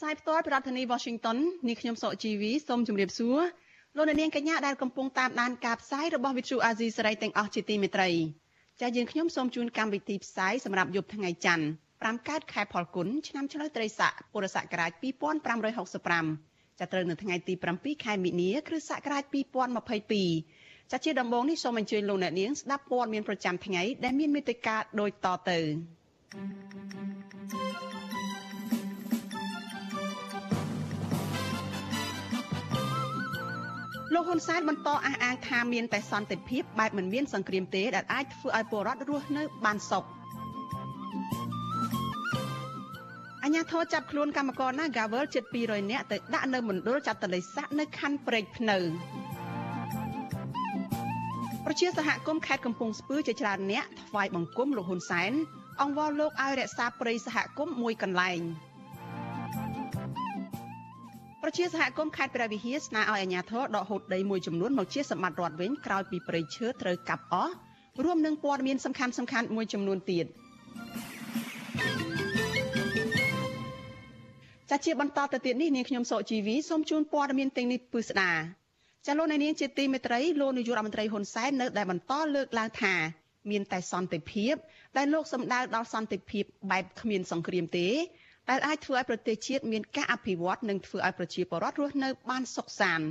ផ្សាយផ្ទាល់ពីរដ្ឋធានី Washington នេះខ្ញុំសកជីវីសូមជម្រាបសួរលោកអ្នកនាងកញ្ញាដែលកំពុងតាមដានការផ្សាយរបស់ Vuthu Azizi Serai ទាំងអស់ជាទីមេត្រីចា៎យើងខ្ញុំសូមជូនកម្មវិធីផ្សាយសម្រាប់យប់ថ្ងៃច័ន្ទ5កើតខែផលគុណឆ្នាំឆ្លូវត្រីស័កពុរសករាជ2565ចាប់ត្រូវនៅថ្ងៃទី7ខែមិនិនាគ្រិស្តសករាជ2022ចាជាដំបូងនេះសូមអញ្ជើញលោកអ្នកនាងស្ដាប់ព័ត៌មានប្រចាំថ្ងៃដែលមានមេត្តាដូចតទៅ លោកហ៊ុនសែនបន្តអះអាងថាមានតែសន្តិភាពបែបមិនមានសង្គ្រាមទេដែលអាចធ្វើឲ្យពលរដ្ឋរស់នៅបានសុខអញ្ញាធរចាប់ខ្លួនកម្មករ Nagavel ជិត200នាក់ទៅដាក់នៅមណ្ឌលចាត់តលិស័កនៅខណ្ឌព្រែកភ្នៅប្រជាសហគមន៍ខេត្តកំពង់ស្ពឺជាច្រើនអ្នកថ្វាយបង្គំលោកហ៊ុនសែនអង្វរលោកឲ្យរក្សាព្រៃសហគមន៍មួយកន្លែង ប្រជាសហគមន៍ខេត្តព្រះវិហារស្នើឲ្យអាជ្ញាធរដកហូតដីមួយចំនួនមកជាសម្បត្តិរដ្ឋវិញក្រោយពីព្រៃឈើត្រូវកាប់អស់រួមនឹងព័ត៌មានសំខាន់ៗមួយចំនួនទៀតចាជាបន្តទៅទៀតនេះនាងខ្ញុំសកជីវីសូមជូនព័ត៌មានទាំងនេះពឺស្ដាចាលោកនាងជាទីមេត្រីលោកនាយករដ្ឋមន្ត្រីហ៊ុនសែននៅតែបន្តលើកឡើងថាមានតែសន្តិភាពដែលលោកសម្ដៅដល់សន្តិភាពបែបគ្មានសង្គ្រាមទេ ដែលអាចធ្វើឲ្យប្រទេសជាតិមានការអភិវឌ្ឍនិងធ្វើឲ្យប្រជាពលរដ្ឋរស់នៅបានសុខសាន្ត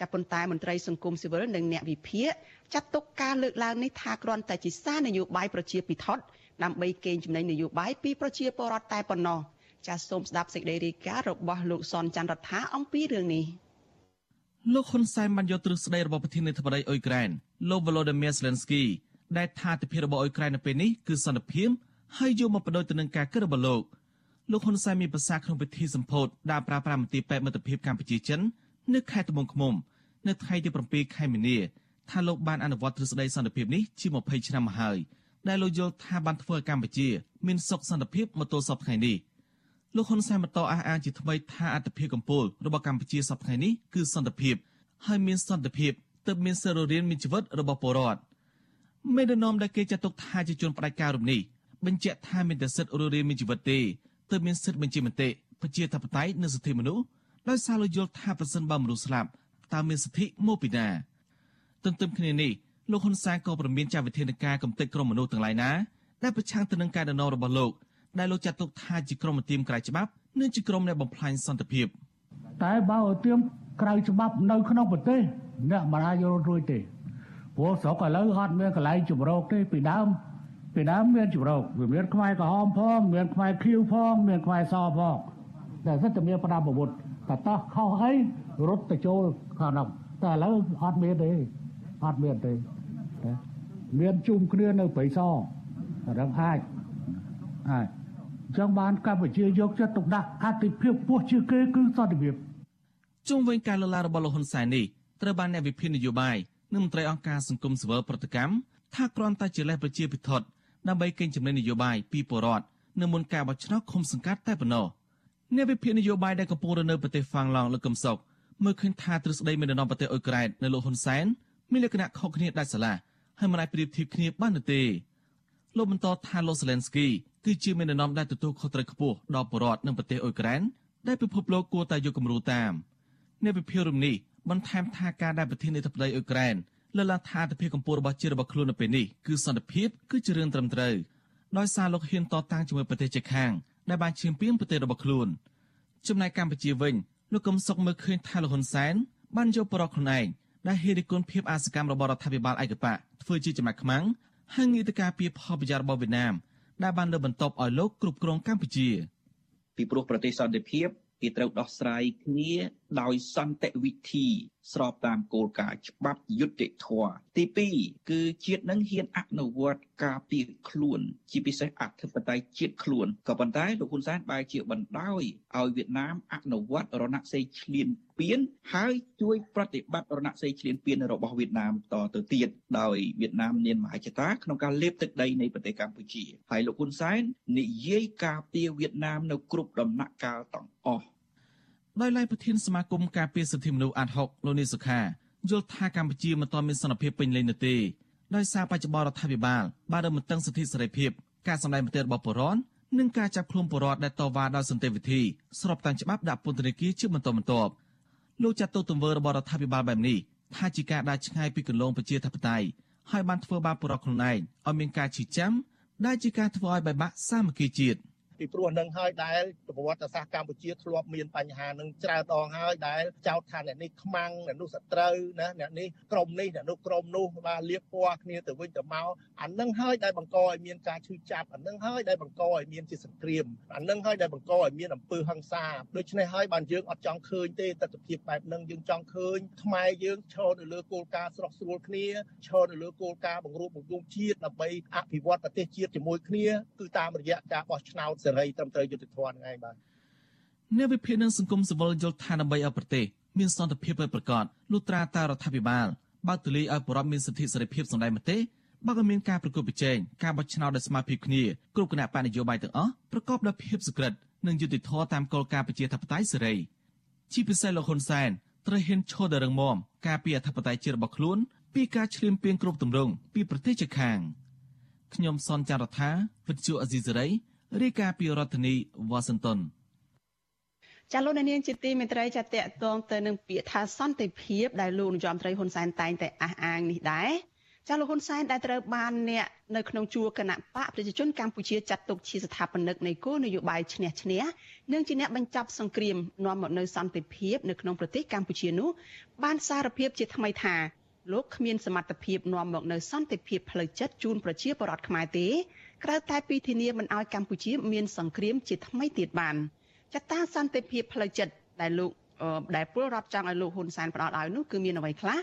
ចាប៉ុន្តែមន្ត្រីសង្គមស៊ីវិលនិងអ្នកវិភាគចាត់ទុកការលើកឡើងនេះថាគ្រាន់តែជាសារនយោបាយប្រជាពិធដ្ឋដើម្បីកេងចំណេញនយោបាយពីប្រជាពលរដ្ឋតែប៉ុណ្ណោះចាសសូមស្ដាប់សេចក្តីរាយការណ៍របស់លោកសនច័ន្ទរដ្ឋាអំពីរឿងនេះលោកហ៊ុនសែនបានយកទ្រឹស្ដីរបស់ប្រធានាធិបតីអ៊ុយក្រែនលោក Volodymyr Zelensky ដែលថាទិភាពរបស់អ៊ុយក្រែននៅពេលនេះគឺសន្តិភាពហើយយកមកបដូរទៅនឹងការគិតរបស់លោក លោកហ៊ុនសែនមានប្រសាសន៍ក្នុងពិធីសម្ពោធដើរប្រើប្រាស់មន្ទីរពេទ្យមិត្តភាពកម្ពុជាចិននៅខេត្តត្បូងឃ្មុំនៅថ្ងៃទី7ខែមីនាថាលោកបានអនុវត្តទ្រឹស្ដីសន្តិភាពនេះជា20ឆ្នាំមកហើយដែលលោកយល់ថាបានធ្វើឲ្យកម្ពុជាមានសុខសន្តិភាពមកទល់សពថ្ងៃនេះលោកហ៊ុនសែនបន្តអះអាងជាថ្មីថាអត្តភាពកម្ពុជារបស់កម្ពុជាសពថ្ងៃនេះគឺសន្តិភាពហើយមានសន្តិភាពទើបមានសិទ្ធិរៀនមានជីវិតរបស់ពលរដ្ឋមេដឹកនាំដែលគេចាត់ទុកថាជាជនផ្ដាច់ការរូបនេះបញ្ជាក់ថាមានតែសិទ្ធិរស់រានមានជីវិតទេ ទើបមានសិទ្ធិបញ្ជាមតិប្រជាធិបតេយ្យនិងសិទ្ធិមនុស្សដោយសារលោកយល់ថាប្រសិនបើមនុស្សស្លាប់តើមានសិទ្ធិមកពីណាទន្ទឹមគ្នានេះលោកហ៊ុនសែនក៏ប្រមានចាត់វិធានការកំទេចក្រុមមនុស្សទាំងឡាយណាដែលប្រឆាំងទៅនឹងការដណ្ដងរបស់លោកដែលលោកចាត់ទុកថាជាក្រុមទាមក្រៅច្បាប់និងជាក្រុមដែលបំផ្លាញសន្តិភាពតែបើឲ្យទាមក្រៅច្បាប់នៅក្នុងប្រទេសអ្នកមិនអាចយល់រួចទេព្រោះស្រុកឥឡូវអត់មានកន្លែងជំរកទេពីដើម ពីដើមមានជំរកវាមានខ្មែរក្រហមផងមានខ្មែរខៀវផងមានខ្មែរសផងតែសិតតែមានផ្ដាប់អាវុធតែតោះខុសអីរត់ទៅចូលខាងនោះតែឥឡូវអត់មានទេអត់មានទេមានជុំគ្នានៅព្រៃសរឹងអាចអាចចឹងបានកម្ពុជាយកចិត្តទុកដាក់អតិភិបពោះជាគេគឺសន្តិភាពជុំវិញការលើកឡើងរបស់លោកហ៊ុនសែននេះត្រូវបានអ្នកវិភាគនយោបាយនិងមន្ត្រីអង្គការសង្គមស៊ីវិលប្រតិកម្មថាគ្រាន់តែជាលេសប្រជាពិធដ្ឋ ដើម្បីកេងចំណេញនយោបាយពីពលរដ្ឋនៅមុនការបោះឆ្នោតឃុំសង្កាត់តែប៉ុណ្ណោះអ្នកវិភាគនយោបាយដែលកំពុងរនៅប្រទេសហ្វាំងឡង់លើកកំសុកមើលឃើញថាទ្រឹស្ដីមេដឹកនាំប្រទេសអ៊ុយក្រែននៅលោកហ៊ុនសែនមានលក្ខណៈខុសគ្នាដាច់ស្រឡះហើយមិនអាចប្រៀបធៀបគ្នាបាននោះទេលោកបន្តថាលោកសេឡិនស្គីគឺជាមេដឹកនាំដែលទទួលខុសត្រូវខ្ពស់ដល់ប្រជាពលរដ្ឋនិងប្រទេសអ៊ុយក្រែនដែលពិភពលោកគួរតែយកគំរូតាមអ្នកវិភាគរំនេះបន្ថែមថាការដែលប្រធានាធិបតីអ៊ុយក្រែន លើកឡើងថាអធិភាពកម្ពុជារបស់ជាតិរបស់ខ្លួននៅពេលនេះគឺសន្តិភាពគឺជារឿងត្រឹមត្រូវដោយសារលោកហ៊ានតតាំងជាមួយប្រទេសជិតខាងដែលបានឈាមពានប្រទេសរបស់ខ្លួនចំណែកកម្ពុជាវិញលោកកឹមសុខមើលឃើញថាលោកហ៊ុនសែនបានយកប្រកខ្លួនឯងដែលហេតុគុណភាពអាសកម្មរបស់រដ្ឋាភិបាលឯកបកធ្វើជាចំណាក់ខ្មាំងហើយងាយទៅការពីផលប្រយោជន៍របស់វៀតណាមដែលបានលើបន្ទប់ឲ្យលោកគ្រប់គ្រងកម្ពុជា ពីព្រោះប្រទេសសន្តិភាពគេត្រូវដោះស្រាយគ្នា ដោយសន្តិវិធី ស្របតាមគោលការណ៍ច្បាប់យុត្តិធម៌ទី2គឺជាតិនឹងហ៊ានអនុវត្តការពារខ្លួន ជាពិសេសអធិបតេយ្យជាតិខ្លួនក៏ប៉ុន្តែលោកហ៊ុនសែនបែរជាបណ្ដោយឲ្យវៀតណាមអនុវត្តរណសេរីឈ្លានពានហើយជួយប្រតិបត្តិរណសេរីឈ្លានពានរបស់វៀតណាមតទៅទៀតដោយវៀតណាមមានមហិច្ឆតាក្នុងការលេបទឹកដីនៃប្រទេសកម្ពុជាហើយលោកហ៊ុនសែននិយាយការពារវៀតណាមនៅគ្រប់ដំណាក់កាលទាំងអស់ ដោយឡែកប្រធានសមាគមការពារសិទ្ធិមនុស្សអាត់ហុកលោកនីសុខាយល់ថាកម្ពុជាមិនទាន់មានសន្តិភាពពេញលេញនោះទេដោយសារបច្ចុប្បន្នរដ្ឋាភិបាលបានរំតឹងសិទ្ធិសេរីភាពការសម្ដែងមតិរបស់ប្រជាពលរដ្ឋនិងការចាប់ខ្លួនពលរដ្ឋដែលតវ៉ាដោយសន្តិវិធីស្របតាមច្បាប់ដាក់ពន្ធនាគារជាបន្តបន្ទាប់លោកចាត់ទុកទង្វើរបស់រដ្ឋាភិបាលបែបនេះថាជាការដើរឆ្ងាយពីគន្លងប្រជាធិបតេយ្យហើយបានធ្វើបាបពលរដ្ឋខ្លួនឯងឲ្យមានការឈឺចាំដែលជាការធ្វើឲ្យបែកបាក់សាមគ្គីជាតិ ពីព្រោះនឹងហើយដែលប្រវត្តិសាស្ត្រកម្ពុជាធ្លាប់មានបញ្ហានឹងច្រើនដងហើយដែលចោទថាអ្នកនេះខ្មាំងអ្នកនោះសត្រូវណាអ្នកនេះក្រុមនេះអ្នកនោះក្រុមនោះបាទលៀបពណ៌គ្នាទៅវិញទៅមកអានឹងហើយដែលបង្កឲ្យមានការឈឺចាប់អានឹងហើយដែលបង្កឲ្យមានជាសង្គ្រាមអានឹងហើយដែលបង្កឲ្យមានអំពើហិង្សាដូច្នេះហើយបានយើងអត់ចង់ឃើញទេទស្សនវិជ្ជាបែបនឹងយើងចង់ឃើញខ្មែរយើងឈរនៅលើគោលការណ៍ស្រស់ស្រួលគ្នាឈរនៅលើគោលការណ៍បង្រួបបង្រួមជាតិដើម្បីអភិវឌ្ឍប្រទេសជាតិជាមួយគ្នាគឺតាមរយៈការបោះឆ្នោតសេរីត្រឹមត្រូវយុត្តិធម៌ហ្នឹងឯងបាទអ្នកវិភាគនឹងសង្គមស៊ីវិលយល់ថាដើម្បីឲ្យប្រទេសមានសន្តិភាពពិតប្រាកដលុត្រាតារដ្ឋាភិបាលបើកទូលាយឲ្យប្រជាមានសិទ្ធិសេរីភាពសម្ដែងមតិបើក៏មានការប្រកួតប្រជែងការបោះឆ្នោតដោយស្មារតីគ្នាគ្រប់គណៈបកនយោបាយទាំងអស់ប្រកបដោយភាពសុក្រិតនិងយុត្តិធម៌តាមគោលការណ៍ប្រជាធិបតេយ្យសេរីជាពិសេសលោកហ៊ុនសែនត្រូវហ៊ានឈរដល់រឹងមាំការពីអធិបតេយ្យជាតិរបស់ខ្លួនពីការឈ្លានពានគ្រប់ទម្រង់ពីប្រទេសជិតខាងខ្ញុំសនចាររថាវិទ្យុអេស៊ីសេរី រាយការណ៍ពីរដ្ឋធានីវ៉ាស៊ីនតោនចាលោកនាងជាទីមេត្រីចាតកតងទៅនឹងពាក្យថាសន្តិភាពដែលលោកនាយរដ្ឋមន្ត្រីហ៊ុនសែនតែងតែអះអាងនេះដែរចាលោកហ៊ុនសែនដែលត្រូវបានអ្នកនៅក្នុងជួរគណៈបកប្រជាជនកម្ពុជាចាត់ទុកជាស្ថាបនិកនៃគោលនយោបាយឈ្នះឈ្នះនិងជាអ្នកបញ្ចប់សង្គ្រាមនាំមកនូវសន្តិភាពនៅក្នុងប្រទេសកម្ពុជានោះបានសារភាពជាថ្មីថាលោកគ្មានសមត្ថភាពនាំមកនូវសន្តិភាពផ្លូវចិត្តជូនប្រជាពលរដ្ឋខ្មែរទេ ក្រៅតែពីធានាមិនឲ្យកម្ពុជាមានសង្គ្រាមជាថ្មីទៀតបានចតាសន្តិភាពផ្លូវចិត្តដែលលោកដែលពលរដ្ឋចង់ឲ្យលោកហ៊ុនសែនផ្ដោតឲ្យនោះគឺមានអ្វីខ្លះ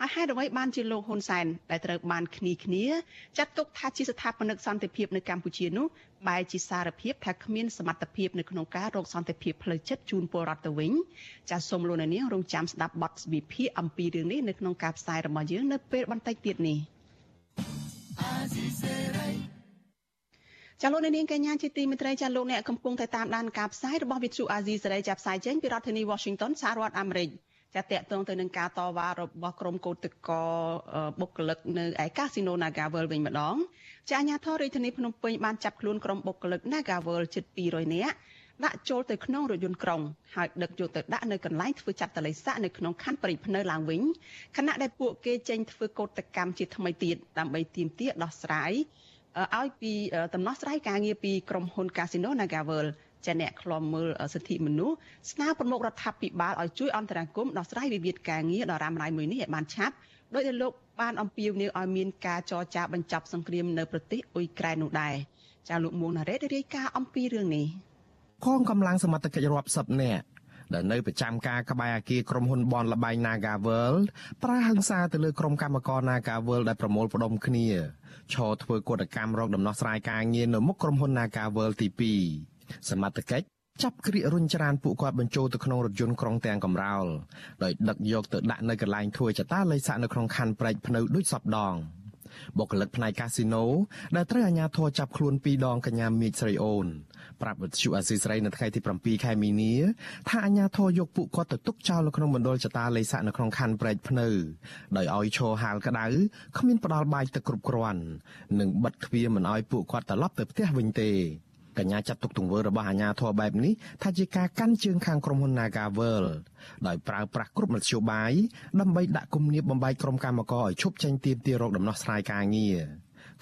ហើយហេតុអ្វីបានជាលោកហ៊ុនសែនដែលត្រូវបានគ្នាគ្នាចាត់ទុកថាជាស្ថាបនិកសន្តិភាពនៅកម្ពុជានោះបែរជាសារភាពថាគ្មានសមត្ថភាពនៅក្នុងការរកសន្តិភាពផ្លូវចិត្តជូនពលរដ្ឋទៅវិញចាសសូមលោកនាងរងចាំស្ដាប់បទវិភាគអំពីរឿងនេះនៅក្នុងការផ្សាយរបស់យើងនៅពេលបន្តិចទៀតនេះ ចាលោកនាងកញ្ញាជាទីមេត្រីចាលោកអ្នកកំពុងតែតាមដានការផ្សាយរបស់វិទ្យុអាស៊ីសេរីចាប់ផ្សាយចេញពីរដ្ឋធានី Washington សហរដ្ឋអាមេរិកចាតកតងទៅនឹងការតវ៉ារបស់ក្រុមកោតកោបុគ្គលិកនៅឯកាស៊ីណូ Nagavel វិញម្ដងចាអាជ្ញាធររាជធានីភ្នំពេញបានចាប់ខ្លួនក្រុមបុគ្គលិក Nagavel ជិត200នាក់ដាក់ចូលទៅក្នុងរថយន្តក្រុងហើយដឹកយកទៅដាក់នៅកន្លែងធ្វើចាត់តលិស័កនៅក្នុងខណ្ឌព្រៃភ្នៅឡើងវិញខណៈដែលពួកគេចេញធ្វើកោតកម្មជាថ្មីទៀតដើម្បីទាមទារដោះស្រាយ ឲ្យពីដំណោះស្រាយការងារពីក្រុមហ៊ុន Casino Nagavel ចាអ្នកខ្លំមើលសិទ្ធិមនុស្សស្នើប្រមុខរដ្ឋាភិបាលឲ្យជួយអន្តរាគមន៍ដោះស្រាយវិវាទការងារដ៏រ៉ាំរ៉ៃមួយនេះឲ្យបានឆាប់ដោយដែលលោកបានអំពាវនាវឲ្យមានការចរចាបញ្ចប់សង្គ្រាមនៅប្រទេសអ៊ុយក្រែននោះដែរចាលោកមួងណារ៉េតរាយការណ៍អំពីរឿងនេះកងកម្លាំងសមត្ថកិច្ចរាប់សិបនាក់ ដែលនៅប្រចាំការក្បែរអគារក្រុមហ៊ុនបនលបែង Naga World ប្រើហិង្សាទៅលើក្រុមកម្មករ Naga World ដែលប្រមូលផ្ដុំគ្នាឈរធ្វើកតកម្មរកដំណោះស្រាយការងារនៅមុខក្រុមហ៊ុន Naga World ទី2សមត្ថកិច្ចចាប់ក្រៀករុញច្រានពួកគាត់បញ្ចូលទៅក្នុងរថយន្តក្រុងទាំងកំរោលដោយដឹកយកទៅដាក់នៅកន្លែងធ្វើចតាល័យស័កនៅក្នុងខណ្ឌព្រែកភ្នៅដូចសពដងបុគ្គលិកផ្នែកកាស៊ីណូដែលត្រូវអាជ្ញាធរចាប់ខ្លួនពីរដងកញ្ញាមេឃស្រីអូន ប្រាប់វិទ្យុអាស៊ីសេរីនៅថ្ងៃទី7ខែមីនាថាអាជ្ញាធរយកពួកគាត់ទៅទុកចោលនៅក្នុងមណ្ឌលចតាលេខស័កនៅក្នុងខណ្ឌព្រែកភ្នៅដោយឲ្យឈរហាលក្តៅគ្មានផ្ដាល់បាយទឹកគ្រប់គ្រាន់និងបិទទ្វារមិនឲ្យពួកគាត់ត្រឡប់ទៅផ្ទះវិញទេកញ្ញាចាត់ទុកទង្វើរបស់អាជ្ញាធរបែបនេះថាជាការកាន់ជើងខាងក្រុមហ៊ុន Nagavel ដោយប្រើប្រាស់គ្រប់មធ្យោបាយដើម្បីដាក់គំនាបបំបែកក្រុមកម្មករឲ្យឈប់ចេញទៀមទារកដំណោះស្រាយការងារ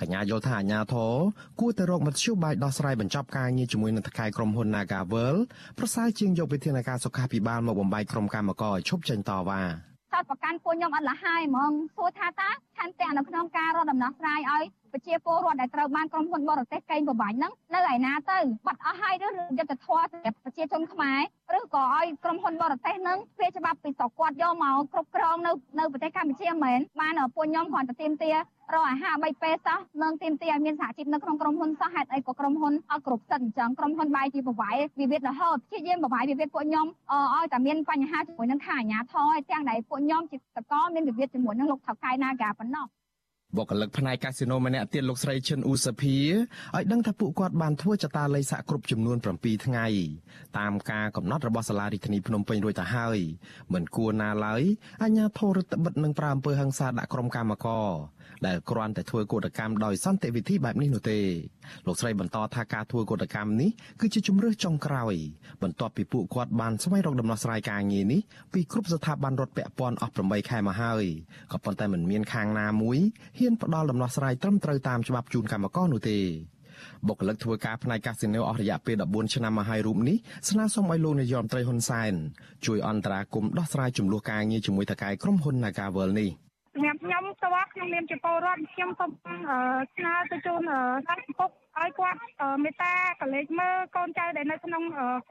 កញ្ញាយល់ថាអាញាធរគួរតែរកមធ្យោបាយដោះស្រាយបញ្ចប់ការងារជាមួយនឹងថកែក្រុមហ៊ុន Nagavel ប្រសើរជាងយកវិធានការសុខាភិបាលមកបំបែកក្រុមកម្មករឲ្យឈប់ចេញតវ៉ាចោតប្រកាន់ពួកខ្ញុំអត់លះហើយហ្មងសួរថាតើឆន្ទៈនៅក្នុងការរកដំណោះស្រាយឲ្យប្រជាពលរដ្ឋដែលត្រូវបានក្រុមហ៊ុនបរទេសកេងប្រវ័ញ្ចហ្នឹងនៅឯណាទៅបាត់អស់ហើយឬយុទ្ធធម៌សម្រាប់ប្រជាជនខ្មែរឬក៏ឲ្យក្រុមហ៊ុនបរទេសហ្នឹងវាច្បាប់ពីស្រុកគាត់យកមកគ្រប់គ្រងនៅនៅប្រទេសកម្ពុជាមែនបានពួកខ្ញុំគ្រាន់តែទៀមទារ កអាហារ3ពេលសោះនឹងទៀមទាឲ្យមានសហជីពនៅក្នុងក្រុមហ៊ុនសោះហេតុអីក៏ក្រុមហ៊ុនអត់គ្រប់សិទ្ធិអញ្ចឹងក្រុមហ៊ុនបាយជាប្រវាយវិវាទរហូតព្យាយាមប្រវាយវិវាទពួកខ្ញុំឲ្យតែមានបញ្ហាជាមួយនឹងថាអាញាធរឲ្យទាំងដែលពួកខ្ញុំជាតកមានវិវាទជាមួយនឹងលោកថៅកែ Naga ប៉ុណ្ណោះបុគ្គលិកផ្នែកកាស៊ីណូម្នាក់ទៀតលោកស្រីឈិនអ៊ូសាភាឲ្យដឹងថាពួកគាត់បានធ្វើចតាល័យសាក់គ្រប់ចំនួន7ថ្ងៃតាមការកំណត់របស់សាលារដ្ឋាភិបាលភ្នំពេញរួចទៅហើយមិនគួរណាឡើយអាជ្ញាធររដ្ឋបិទនឹងប្រើអំពើហិង្សាដាក់ក្រុមកម្មករ ដែលគ្រាន់តែធ្វើកោតកម្មដោយសន្តិវិធីបែបនេះនោះទេលោកស្រីបន្តថាការធ្វើកោតកម្មនេះគឺជាជំរើសចុងក្រោយបន្ទាប់ពីពួកគាត់បានស្វែងរកដំណោះស្រាយការងារនេះពីគ្រប់ស្ថាប័នរដ្ឋពាក់ព័ន្ធអស់8ខែមកហើយក៏ប៉ុន្តែមិនមានខាងណាមួយហ៊ានផ្ដល់ដំណោះស្រាយត្រឹមត្រូវតាមច្បាប់ជូនកម្មករនោះទេបុគ្គលិកធ្វើការផ្នែកកាស៊ីណូអស់រយៈពេល14ឆ្នាំមកហើយរូបនេះស្នើសុំឲ្យលោកនាយរដ្ឋមន្ត្រីហ៊ុនសែនជួយអន្តរាគមន៍ដោះស្រាយចំនួនការងារជាមួយថៅកែក្រុមហ៊ុន Nagavel នេះ។ សម្រាប់ខ្ញុំផ្ទាល់ក្នុងនាមជាពលរដ្ឋខ្ញុំសូមស្នើទៅជូនសាច់ពុកឲ្យគាត់មេត្តាកលេចមើលកូនចៅដែលនៅក្នុង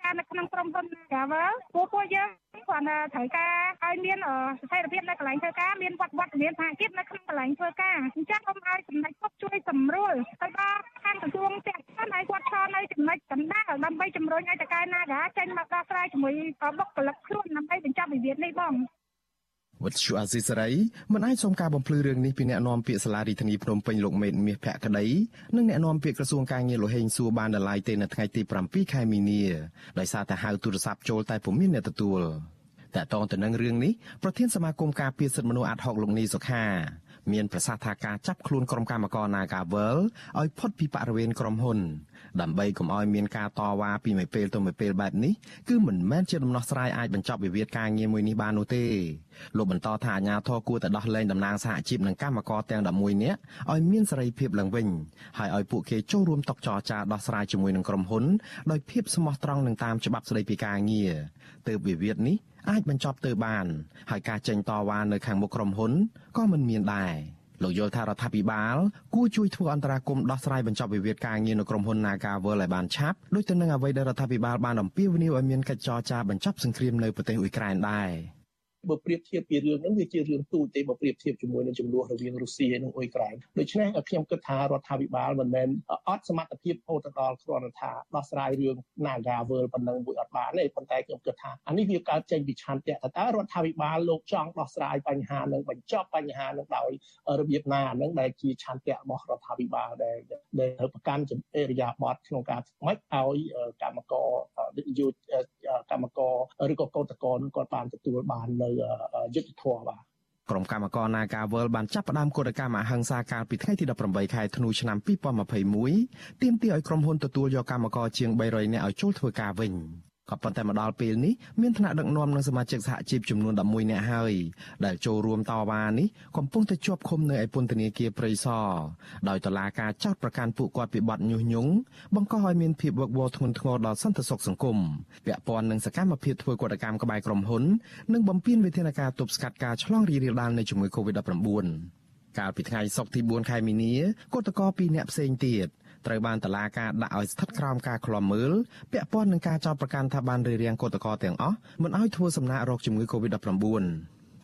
ការនៅក្នុងក្រុមហ៊ុន Gavel ពួកពួកយើងគាត់ត្រូវការឲ្យមានស្ថិរភាពនៅកន្លែងធ្វើការមានវត្តវត្តមានសហជីពនៅក្នុងកន្លែងធ្វើការអញ្ចឹងសូមឲ្យចំណុចពុកជួយសម្រួលទៅដល់ខាងក្រសួងពាក់ព័ន្ធឲ្យគាត់ឆ្លនៅចំណុចកណ្ដាលដើម្បីជំរុញឲ្យតកែ Naga ចេញមកដោះស្រាយជាមួយបុគ្គលិកខ្លួនដើម្បីបញ្ចប់វិវាទនេះបង វត្តជូអាស៊ីសេរីមិនអាចសុំការបំភ្លឺរឿងនេះពីអ្នកនាំពាក្យសាលារដ្ឋាភិបាលភ្នំពេញលោកមេតមាសភក្តីនិងអ្នកនាំពាក្យក្រសួងការងារលោកហេងសួរបានដល់ឡាយទេនៅថ្ងៃទី7ខែមីនាដោយសារតែហៅទូរស័ព្ទចូលតែពុំមានអ្នកទទួលតែតងទៅនឹងរឿងនេះប្រធានសមាគមការពារសិទ្ធិមនុស្សអាត់ហុកលោកនីសុខាមានប្រសាសន៍ថាការចាប់ខ្លួនក្រុមកម្មករ Nagavel ឲ្យផុតពីបរិវេណក្រុមហ៊ុន ដើម្បីកុំឲ្យមានការតវ៉ាពីមួយពេលទៅមួយពេលបែបនេះគឺមិនមែនជាដំណោះស្រាយអាចបញ្ចប់វិវាទការងារមួយនេះបាននោះទេលោកបន្តថាអាជ្ញាធរគួរតែដោះលែងតំណាងសហជីពនិងកម្មករទាំង11នាក់ឲ្យមានសេរីភាពឡើងវិញហើយឲ្យពួកគេចូលរួមតុចរចាដោះស្រាយជាមួយនឹងក្រុមហ៊ុនដោយភាពស្មោះត្រង់និងតាមច្បាប់ស្តីពីការងារទើបវិវាទនេះអាចបញ្ចប់ទៅបាន ហើយការចេញតវ៉ានៅខាងមុខក្រុមហ៊ុនក៏មិនមានដែរ លោកយល់ថារដ្ឋាភិបាលគួរជួយធ្វើអន្តរាគមន៍ដោះស្រាយបញ្ចប់វិវាទការងារនៅក្រុមហ៊ុន Nagavel ឲ្យបានឆាប់ដូចទៅនឹងអ្វីដែលរដ្ឋាភិបាលបានអំពាវនាវឲ្យមានកិច្ចចរចាបញ្ចប់សង្គ្រាមនៅប្រទេសអ៊ុយក្រែនដែរ។ បើប្រៀបធៀបពីរឿងហ្នឹងវាជារឿងទូចទេបើប្រៀបធៀបជាមួយនឹងចំនួនរវាងរុស្ស៊ីនិងអ៊ុយក្រែនដូច្នេះខ្ញុំគិតថារដ្ឋាភិបាលមិនមែនអត់សមត្ថភាពហូតទៅដល់គ្រាន់តែថាដោះស្រាយរឿង Nagavel ប៉ុណ្ណឹងមួយអត់បានទេប៉ុន្តែខ្ញុំគិតថាអានេះវាកើតចេញពីឆន្ទៈតើរដ្ឋាភិបាលលោកចង់ដោះស្រាយបញ្ហានឹងបញ្ចប់បញ្ហានឹងដោយរបៀបណាហ្នឹងដែលជាឆន្ទៈរបស់រដ្ឋាភិបាលដែលដែលប្រកាន់អេរិយាប័តក្នុងការមិនឲ្យកម្មករយុកម្មករឬក៏កោតក្រនឹងគាត់បានទទួលបាននៅយុទ្ធធម៌បាទក្រុមកម្មករ Nagavel បានចាប់ផ្ដើមកោតកម្មអហិង្សាកាលពីថ្ងៃទី18ខែធ្នូឆ្នាំ2021ទាមទារឲ្យក្រុមហ៊ុនទទួលយកកម្មករជាង300នាក់ឲ្យចូលធ្វើការវិញ។ ក៏ប៉ុន្តែមកដល់ពេលនេះមានថ្នាក់ដឹកនាំនិងសមាជិកសហជីពចំនួន11នាក់ហើយដែលចូលរួមតវ៉ានេះកំពុងតែជាប់ឃុំនៅឯពន្ធនាគារព្រៃសរដោយតុលាការចោទប្រកាន់ពួកគាត់ពីបទញុះញង់បង្កឲ្យមានភាពវឹកវរធ្ងន់ធ្ងរដល់សន្តិសុខសង្គមពាក់ព័ន្ធនឹងសកម្មភាពធ្វើកតកម្មក្បែរក្រុមហ៊ុននិងបំពេញវិធានការទប់ស្កាត់ការឆ្លងរីករាលដាលនៃជំងឺ Covid-19 កាលពីថ្ងៃសុក្រទី4ខែមីនាគឧតកោ2នាក់ផ្សេងទៀត ត្រូវបានតឡាការដាក់ឲ្យស្ថិតក្រោមការឃ្លាំមើលពាក់ព័ន្ធនឹងការចោទប្រកាន់ថាបានរារាំងកតកតទាំងអស់មិនឲ្យធ្វើសំណាក់រោគជំងឺ Covid-19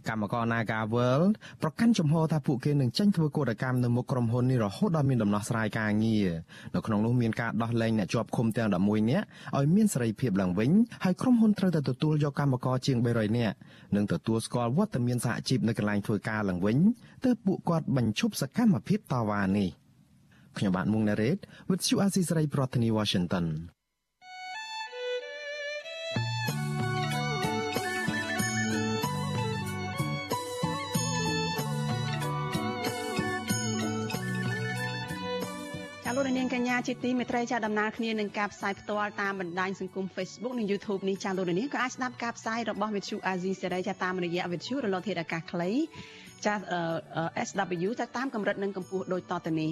កម្មករ Naga World ប្រកាន់ជំហរថាពួកគេនឹងចេញធ្វើកោតកម្មនៅមុខក្រុមហ៊ុននេះរហូតដល់មានដំណោះស្រាយការងារនៅក្នុងនោះមានការដោះលែងអ្នកជាប់ឃុំទាំង11នាក់ឲ្យមានសេរីភាពឡើងវិញហើយក្រុមហ៊ុនត្រូវតែទទួលយកកម្មករជាង300នាក់និងទទួលស្គាល់វត្តមានសហជីពនៅកន្លែងធ្វើការឡើងវិញទើបពួកគាត់បញ្ឈប់សកម្មភាពតវ៉ានេះ ខ្ញុំបាទមុងណារ៉េត With you Azizi Saray ប្រធានាទី Washington លោកនាងកញ្ញាជាទីមេត្រីចាដំណើរគ្នានឹងការផ្សាយផ្ទាល់តាមបណ្ដាញសង្គម Facebook និង YouTube នេះចាលោកនាងក៏អាចស្ដាប់ការផ្សាយរបស់ Vithu Azizi សេរីចាតាមរយៈ Vithu រលកធាតុអាកាសខ្លីចា SW តែតាមកម្រិតនិងកម្ពស់ដូចតទៅនេះ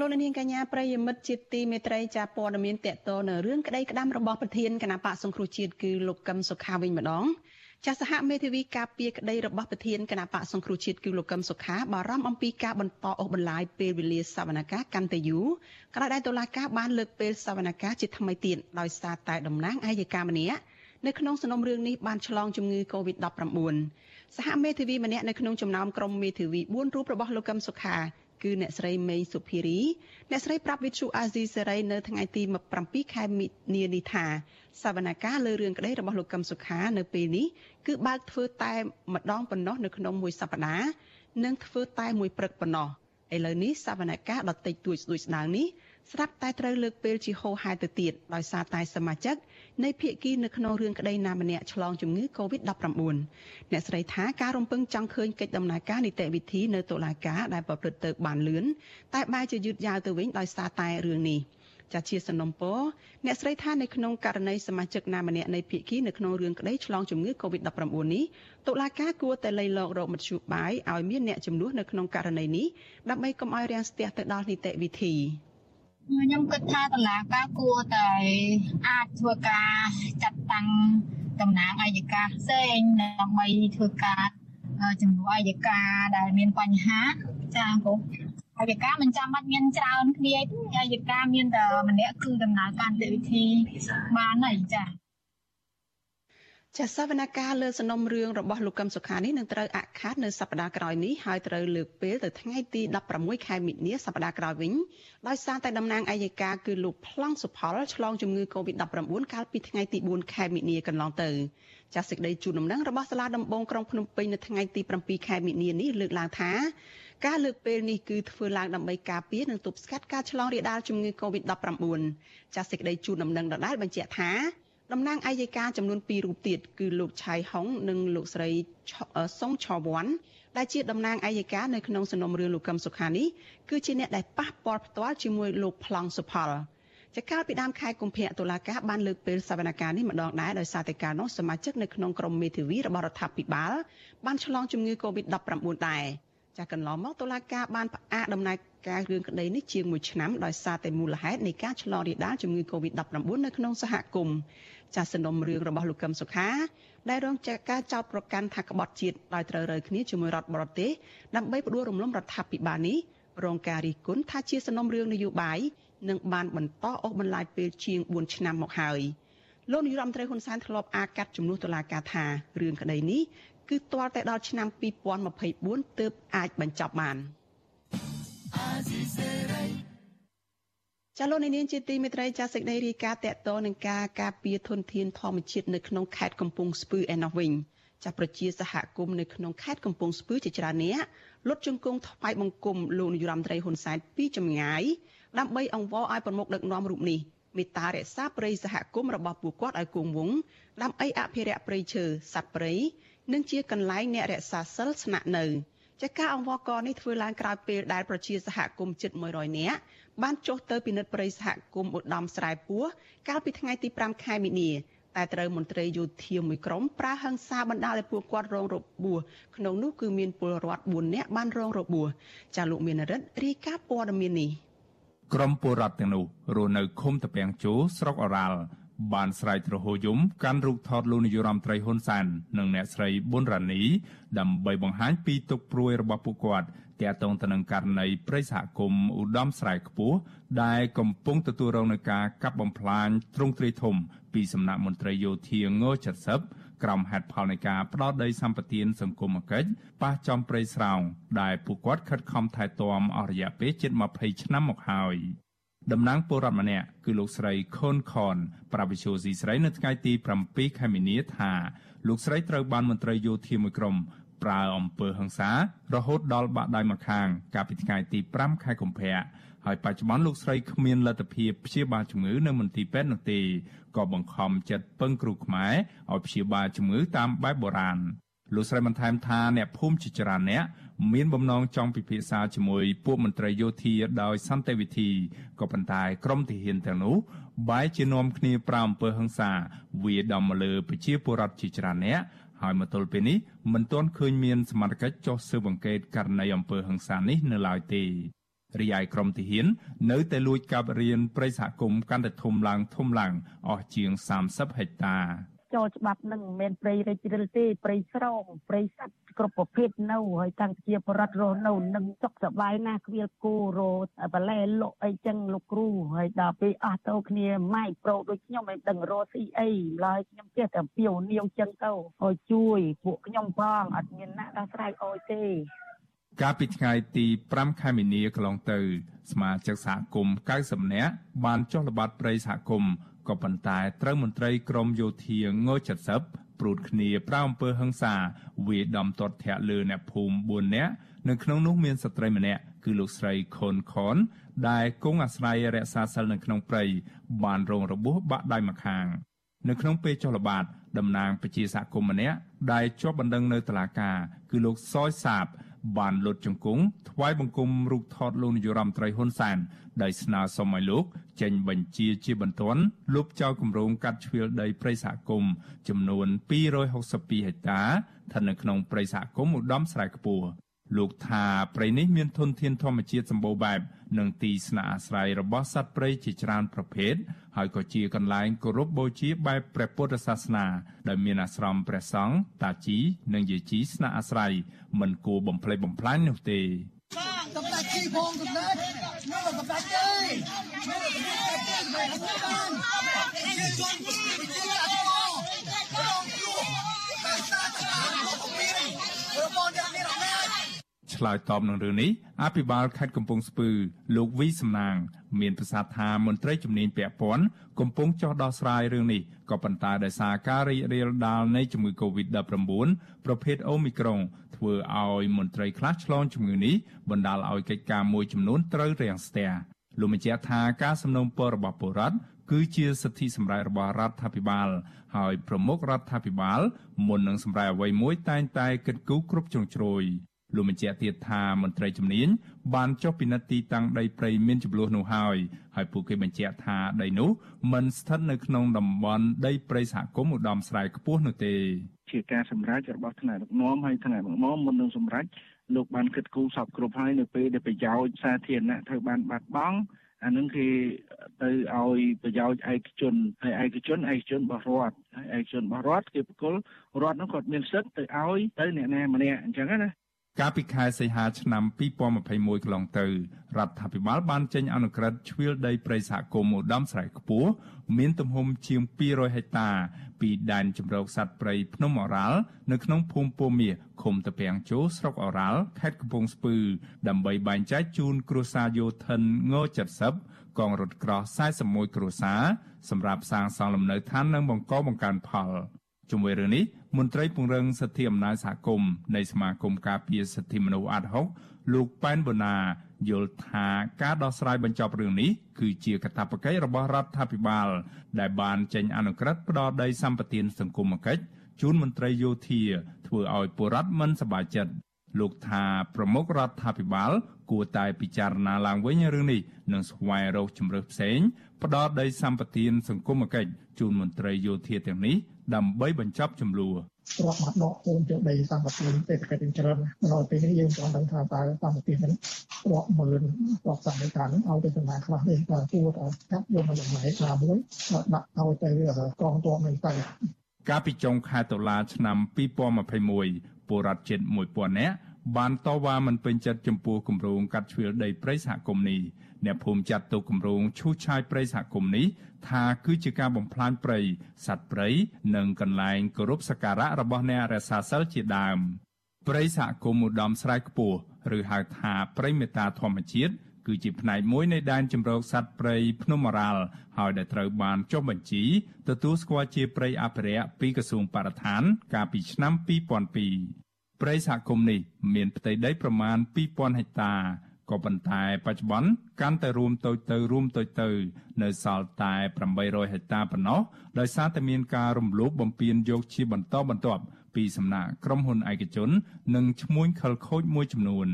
លោកនាងកញ្ញាប្រិយមិត្តជាទីមេត្រីចាព័ត៌មានតកតនៅរឿងក្តីក្តាំរបស់ប្រធានគណៈបកសង្គ្រោះជាតិគឺលោកកឹមសុខាវិញម្ដងចាសហមេធាវីការពារក្តីរបស់ប្រធានគណៈបកសង្គ្រោះជាតិគឺលោកកឹមសុខាបារម្ភអំពីការបន្តអូសបន្លាយពេលវេលាសវនកម្មកាន់តែយូរក្រោយដែលតុលាការបានលើកពេលសវនកម្មជាថ្មីទៀតដោយសារតែតំណាងអាយកាម្នាក់នៅក្នុងសំណុំរឿងនេះបានឆ្លងជំងឺ Covid-19 សហមេធាវីម្នាក់នៅក្នុងចំណោមក្រុមមេធាវី4រូបរបស់លោកកឹមសុខា គឺអ្នកស្រីមេងសុភារីអ្នកស្រីប្រាប់វិទ្យុអាស៊ីសេរីនៅថ្ងៃទី7ខែមិនិនានេះថាសវនកម្មលើរឿងក្តីរបស់លោកកឹមសុខានៅពេលនេះគឺបើកធ្វើតែម្ដងប៉ុណ្ណោះនៅក្នុងមួយសប្តាហ៍និងធ្វើតែមួយព្រឹកប៉ុណ្ណោះឥឡូវនេះសវនកម្មដតិចតួចស្ដួចស្ដាងនេះ ស្រាប់តែត្រូវលើកពេលជាហោហែទៅទៀតដោយសារតែសមាជិកនៃភាគីនៅក្នុងរឿងក្តីណាម្នាក់ឆ្លងជំងឺ Covid-19 អ្នកស្រីថាការរំពឹងចង់ឃើញកិច្ចដំណើរការនីតិវិធីនៅតុលាការដែលប្រព្រឹត្តទៅបានលឿនតែបែរជាយឺតយ៉ាវទៅវិញដោយសារតែរឿងនេះចាជាសំណុំពរអ្នកស្រីថានៅក្នុងករណីសមាជិកណាម្នាក់នៃភាគីនៅក្នុងរឿងក្តីឆ្លងជំងឺ Covid-19 នេះតុលាការគួរតែលៃលករកមធ្យោបាយឲ្យមានអ្នកជំនួសនៅក្នុងករណីនេះដើម្បីកុំឲ្យរាំងស្ទះទៅដល់នីតិវិធី ខ្ញុំគិតថាតឡាការគួរតែអាចធ្វើការចាត់តាំងតំណាងអัยការផ្សេងដើម្បីធ្វើការជំនួសអัยការដែលមានបញ្ហាចាព្រោះអัยការមិនចាំបាច់មានច្រើនគ្នាទេអัยការមានតែម្នាក់គឺដំណើរការនីតិវិធីបានហើយចា ចាសវនកម្មលើសំណុំរឿងរបស់លោកកឹមសុខានេះនឹងត្រូវអខាតនៅសប្តាហ៍ក្រោយនេះហើយត្រូវលើកពេលទៅថ្ងៃទី16ខែមិនិនាសប្តាហ៍ក្រោយវិញដោយសារតែតំណាងអัยការគឺលោកប្លង់សុផលឆ្លងជំងឺ Covid-19 កាលពីថ្ងៃទី4ខែមិនិនាកន្លងទៅចាសសេចក្តីជូនដំណឹងរបស់សាលាដំបងក្រុងភ្នំពេញនៅថ្ងៃទី7ខែមិនិនានេះលើកឡើងថាការលើកពេលនេះគឺធ្វើឡើងដើម្បីការពារនិងទប់ស្កាត់ការឆ្លងរាលដាលជំងឺ Covid-19 ចាសសេចក្តីជូនដំណឹងដដែលបញ្ជាក់ថា តំណាងអាយកាចំនួន2រូបទៀតគឺលោកឆៃហុងនិងលោកស្រីសុងឆវ័នដែលជាតំណាងអាយកានៅក្នុងសំណុំរឿងលោកកឹមសុខានេះគឺជាអ្នកដែលប៉ះពាល់ផ្ទាល់ជាមួយលោកប្លង់សុផលចកាលពីដើមខែកុម្ភៈតុលាការបានលើកពេលសវនកម្មនេះម្ដងដែរដោយសារតែការនោះសមាជិកនៅក្នុងក្រុមមេធាវីរបស់រដ្ឋាភិបាលបានឆ្លងជំងឺ Covid-19 ដែរ ចាកន្លងមកតុលាការបានផ្អាកដំណើរការរឿងក្តីនេះជាង1ឆ្នាំដោយសារតែមូលហេតុនៃការឆ្លងរាលដាលជំងឺ Covid-19 នៅក្នុងសហគមន៍ចាសសំណុំរឿងរបស់លោកកឹមសុខាដែលរងចាការចោទប្រកាន់ថាក្បត់ជាតិដោយត្រូវរើគ្នាជាមួយរដ្ឋបរទេសដើម្បីផ្ដួលរំលំរដ្ឋាភិបាលនេះរងការរិះគន់ថាជាសំណុំរឿងនយោបាយនិងបានបន្តអូសបន្លាយពេលជាង4ឆ្នាំមកហើយលោកនាយរដ្ឋមន្ត្រីហ៊ុនសែនធ្លាប់អាកាត់ជំនួសតុលាការថារឿងក្តីនេះ គឺទាល់តែដល់ឆ្នាំ2024ទើបអាចបញ្ចប់បានចាលោកនាងជាទីមេត្រីចាសេចក្តីរាយការណ៍តកតនឹងការការពារធនធានធម្មជាតិនៅក្នុងខេត្តកំពង់ស្ពឺឯណោះវិញចាប្រជាសហគមន៍នៅក្នុងខេត្តកំពង់ស្ពឺជាច្រើនអ្នកលុតជង្គង់ថ្វាយបង្គំលោកនាយរដ្ឋមន្ត្រីហ៊ុនសែនពីចម្ងាយដើម្បីអង្វរឲ្យប្រមុខដឹកនាំរូបនេះមេត្តារក្សាព្រៃសហគមន៍របស់ពួកគាត់ឲ្យគង់វង្សដើម្បីអភិរក្សព្រៃឈើសត្វព្រៃ និងជាកន្លែងអ្នករក្សាសិលស្នាក់នៅចាការអង្វរករនេះធ្វើឡើងក្រោយពេលដែលប្រជាសហគមន៍ជិត100នាក់បានចុះទៅពិនិត្យព្រៃសហគមន៍ឧត្តមស្រែពោះកាលពីថ្ងៃទី5ខែមីនាតែត្រូវមន្ត្រីយោធាមួយក្រុមប្រើហិង្សាបណ្ដាលឲ្យពួកគាត់រងរបួសក្នុងនោះគឺមានពលរដ្ឋ4នាក់បានរងរបួសចាលោកមានរិទ្ធរាយការណ៍ព័ត៌មាននេះក្រុមពលរដ្ឋទាំងនោះរស់នៅឃុំតពាំងជោស្រុកអរ៉ាល់ បានស្រែកទ្រហោយំកាន់រូបថតលោកនាយរដ្ឋមន្ត្រីហ៊ុនសែននិងអ្នកស្រីប៊ុនរ៉ានីដើម្បីបង្ហាញពីទុកព្រួយរបស់ពួកគាត់ទាក់ទងទៅនឹងករណីព្រៃសហគមន៍ឧត្តមស្រែខ្ពស់ដែលកំពុងទទួលរងនឹងការកាប់បំផ្លាញទ្រង់ទ្រាយធំ ពីសំណាក់មន្ត្រីយោធាង70ក្រោមហេតុផលនៃការផ្ដោតដីសម្បត្តិសង្គមគិច្ចប៉ះចំព្រៃស្រោងដែលពួកគាត់ខិតខំថែទាំអស់រយៈពេលជិត20ឆ្នាំមកហើយ តំណាងពលរដ្ឋម្នាក់គឺលោកស្រីខុនខនប្រាវិជូស៊ីស្រីនៅថ្ងៃទី7ខែមីនាថាលោកស្រីត្រូវបានមន្ត្រីយោធាមួយក្រុមប្រើអំពើហិង្សារហូតដល់បាក់ដៃម្ខាង កាលពីថ្ងៃទី5ខែកុម្ភៈហើយបច្ចុប្បន្នលោកស្រីគ្មានលទ្ធភាពព្យាបាលជំងឺនៅមន្ទីរពេទ្យនោះទេក៏បង្ខំចិត្តពឹងគ្រូខ្មែរឲ្យព្យាបាលជំងឺតាមបែបបុរាណលោកស្រីបន្ថែមថាអ្នកភូមិជាច្រើនអ្នក មានបំណងចង់ពិភាក្សាជាមួយពួកមន្ត្រីយោធាដោយសន្តិវិធីក៏ប៉ុន្តែក្រមទាហានទាំងនោះបែរជានាំគ្នាប្រាអំពើហិង្សាវាដំមកលើប្រជាពលរដ្ឋជាច្រើនអ្នកហើយមកទល់ពេលនេះមិនទាន់ឃើញមានសមត្ថកិច្ចចុះស៊ើបអង្កេតករណីអំពើហិង្សានេះនៅឡើយទេរីឯក្រមទាហាន នៅតែលួចកាប់រៀនព្រៃសហគមន៍កាន់តែធំឡើងធំឡើងអស់ជាង30ហិកតា ចូលច្បាប់នឹងមិនមែនព្រៃរិចរិលទេព្រៃស្រងព្រៃសត្វគ្រប់ប្រភេទនៅហើយតាំងជាបរិវត្តរស់នៅនឹងសុខសប្បាយណាស់គ្វាលគោរបលែលក់អីចឹងលោកគ្រូហើយដល់ពេលអស់ទៅគ្នាម៉ៃប្រូដូចខ្ញុំមិនដឹងរស់ស៊ីអីឡើយខ្ញុំចេះតែពីវនាវចឹងទៅហើយជួយពួកខ្ញុំផងអត់មានណាដោះស្រាយអោយទេកាលពីថ្ងៃទី5ខែមីនាកន្លងទៅ សមាជិកសហគមន៍90នាក់បានចុះល្បាតព្រៃសហគមន៍ ក៏ប៉ុន្តែត្រូវមន្ត្រីក្រមយោធាង70ព្រួតគ្នាប្រៅអំពើហឹង្សាវាដំទាត់ធាក់លើអ្នកភូមិ4នាក់នៅក្នុងនោះមានស្ត្រីម្នាក់គឺលោកស្រីខុនខនដែលគង់អាស្រ័យរក្សាសិលនៅក្នុងព្រៃបានរងរបួសបាក់ដៃម្ខាងនៅក្នុងពេលចុះល្បាតតំណាងប្រជាសហគមន៍ម្នាក់ដែលជាប់បណ្ដឹងនៅតុលាការគឺលោកសយសាប បានលុតជង្គង់ថ្វាយបង្គំរូបថតលោកនាយរដ្ឋមន្ត្រីហ៊ុនសែនដោយស្នើសុំឲ្យលោកចេញបញ្ជាជាបន្ទាន់លុបចោលគម្រោងកាត់ជ្រៀលដីព្រៃសហគមន៍ចំនួន262ហិកតាស្ថិតនៅក្នុងព្រៃសហគមន៍ឧត្តមស្រែខ្ពស់ លោកថាព្រៃនេះមានធនធានធម្មជាតិសម្បូរបែបនិងទីស្នាក់អាស្រ័យរបស់សត្វព្រៃជាច្រើនប្រភេទហើយក៏ជាកន្លែងគោរពបូជាបែបព្រះពុទ្ធសាសនាដែលមានអាស្រមព្រះសង្ឃតាជីនិងយាជីស្នាក់អាស្រ័យមិនគួរបំផ្លិចបំផ្លាញនោះទេកំដាច់ជីផងកំដាច់នៅកំដាច់ទេនៅកំដាច់ទេមិនបានជាជ ឆ្លើយតបនឹងរឿងនេះអភិបាលខេត្តកំពង់ស្ពឺលោកវីសំណាង មានប្រសាសន៍ថាមន្ត្រីជំនាញពាក់ព័ន្ធកំពុងចោះដោះស្រាយរឿងនេះក៏ប៉ុន្តែដោយសារការរីករាលដាលនៃជំងឺ Covid-19 ប្រភេទអូមីក្រុងធ្វើឲ្យមន្ត្រីខ្លះឆ្លងជំងឺនេះបណ្ដាលឲ្យកិច្ចការមួយចំនួនត្រូវរាំងស្ទះលោកបញ្ជាក់ថាការសំណូមពររបស់ពលរដ្ឋគឺជាសិទ្ធិសម្រេចរបស់រដ្ឋាភិបាលហើយប្រមុខរដ្ឋាភិបាលមុននឹងសម្រេចអ្វីមួយតែងតែគិតគូរគ្រប់ជ្រុងជ្រោយ លោកបញ្ជាក់ទៀតថាមន្ត្រីជំនាញបានចុះពិនិត្យទីតាំងដីព្រៃមានចំនួននោះហើយហើយពួកគេបញ្ជាក់ថាដីនោះមិនស្ថិតនៅក្នុងតំបន់ដីព្រៃសហគមន៍ឧត្តមស្រែខ្ពស់នោះទេជាការសម្រេចរបស់ថ្នាក់ដឹកនាំហើយថ្នាក់ដឹកនាំមុននឹងសម្រេចលោកបានគិតគូរសពគ្រប់ហើយនៅពេលដែលប្រយោជន៍សាធារណៈត្រូវបានបាត់បង់អានឹងគេទៅឲ្យប្រយោជន៍ឯកជនហើយឯកជនឯកជនរបស់រដ្ឋហើយឯកជនរបស់រដ្ឋគេបកគលរដ្ឋនោះគាត់មានសិទ្ធិទៅឲ្យទៅអ្នកណាម្នាក់អញ្ចឹងណា កាលពីខែសីហាឆ្នាំ2021កន្លងទៅរដ្ឋាភិបាលបានចេញអនុក្រឹត្យជ្រៀលដីព្រៃសហគមន៍ឧត្តមស្រែខ្ពស់មានទំហំជាង200ហិកតា ពីដែនជម្រកសត្វព្រៃភ្នំអរ៉ាល់នៅក្នុងភូមិពោមាឃុំតាពាំងជោស្រុកអរ៉ាល់ខេត្តកំពង់ស្ពឺ ដើម្បីបែងចែកជូនគ្រួសារយោធិនង70កងរថក្រោះ41គ្រួសារសម្រាប់សាងសង់លំនៅឋាននិងបង្កបង្កើនផល ជាមួយរឿងនេះមន្ត្រីពង្រឹងសិទ្ធិអំណាចសហគមន៍នៃសមាគមការពារសិទ្ធិមនុស្សអាត់ហុកលោកប៉ែនបូណាយល់ថាការដោះស្រាយបញ្ចប់រឿងនេះគឺជាកាតព្វកិច្ចរបស់រដ្ឋាភិបាល ដែលបានចេញអនុក្រឹត្យផ្ដល់ដីសម្បត្តិសង្គមគិច្ចជូនមន្ត្រីយោធា ធ្វើឲ្យពលរដ្ឋមិនសប្បាយចិត្តលោកថាប្រមុខរដ្ឋាភិបាល គួរតែពិចារណាឡើងវិញរឿងនេះនិងស្វែងរកជំរើសផ្សេងផ្ដល់ដីសម្បត្តិសង្គមគិច្ចជូនមន្ត្រីយោធាទាំងនេះ ដើម្បីបញ្ចប់ចំនួនរាប់មកដកពូនយកដីសម្បត្តិសេដ្ឋកិច្ចច្រើននៅពេលនេះយើងចង់ដឹងថាតើសម្បត្តិនេះរាប់ម៉ឺនរាប់សមិការនេះឲ្យទៅចំណាយខ្លះនេះតើគួរតែកាត់យកមកចំណាយខ្លះមួយដាក់ឲ្យទៅកងទ័ពនេះទៅកាលពីចុងខែតុលាឆ្នាំ2021ពលរដ្ឋជិត1000នាក់បានតវ៉ាមិនពេញចិត្តចំពោះគម្រោងកាត់ជ្រៀលដីព្រៃសហគមន៍នេះ អ្នកភូមិចាត់ទុកគម្រោងឈូសឆាយព្រៃសហគមន៍នេះថាគឺជាការបំផ្លាញព្រៃសត្វព្រៃនិងកន្លែងគោរពសក្ការៈរបស់អ្នករក្សាសិលជាដើមព្រៃសហគមន៍ឧត្តមស្រែខ្ពស់ឬហៅថាព្រៃមេតាធម្មជាតិគឺជាផ្នែកមួយនៃដែនជម្រកសត្វព្រៃភ្នំអរ៉ាល់ហើយដែលត្រូវបានចុះបញ្ជីទទួលស្គាល់ជាព្រៃអភិរក្សពីក្រសួងបរិស្ថាន កាលពីឆ្នាំ2002ព្រៃសហគមន៍នេះមានផ្ទៃដីប្រមាណ2000ហិកតា ក៏ប៉ុន្តែបច្ចុប្បន្នកាន់តែរួមតូចទៅរួមតូចទៅនៅសល់តែ800ហិកតាប៉ុណ្ណោះដោយសារតែមានការរំលោភបំពានយកជាបន្តបន្ទាប់ពីសំណាក់ក្រុមហ៊ុនឯកជន និងឈ្មួញខិលខូចមួយចំនួន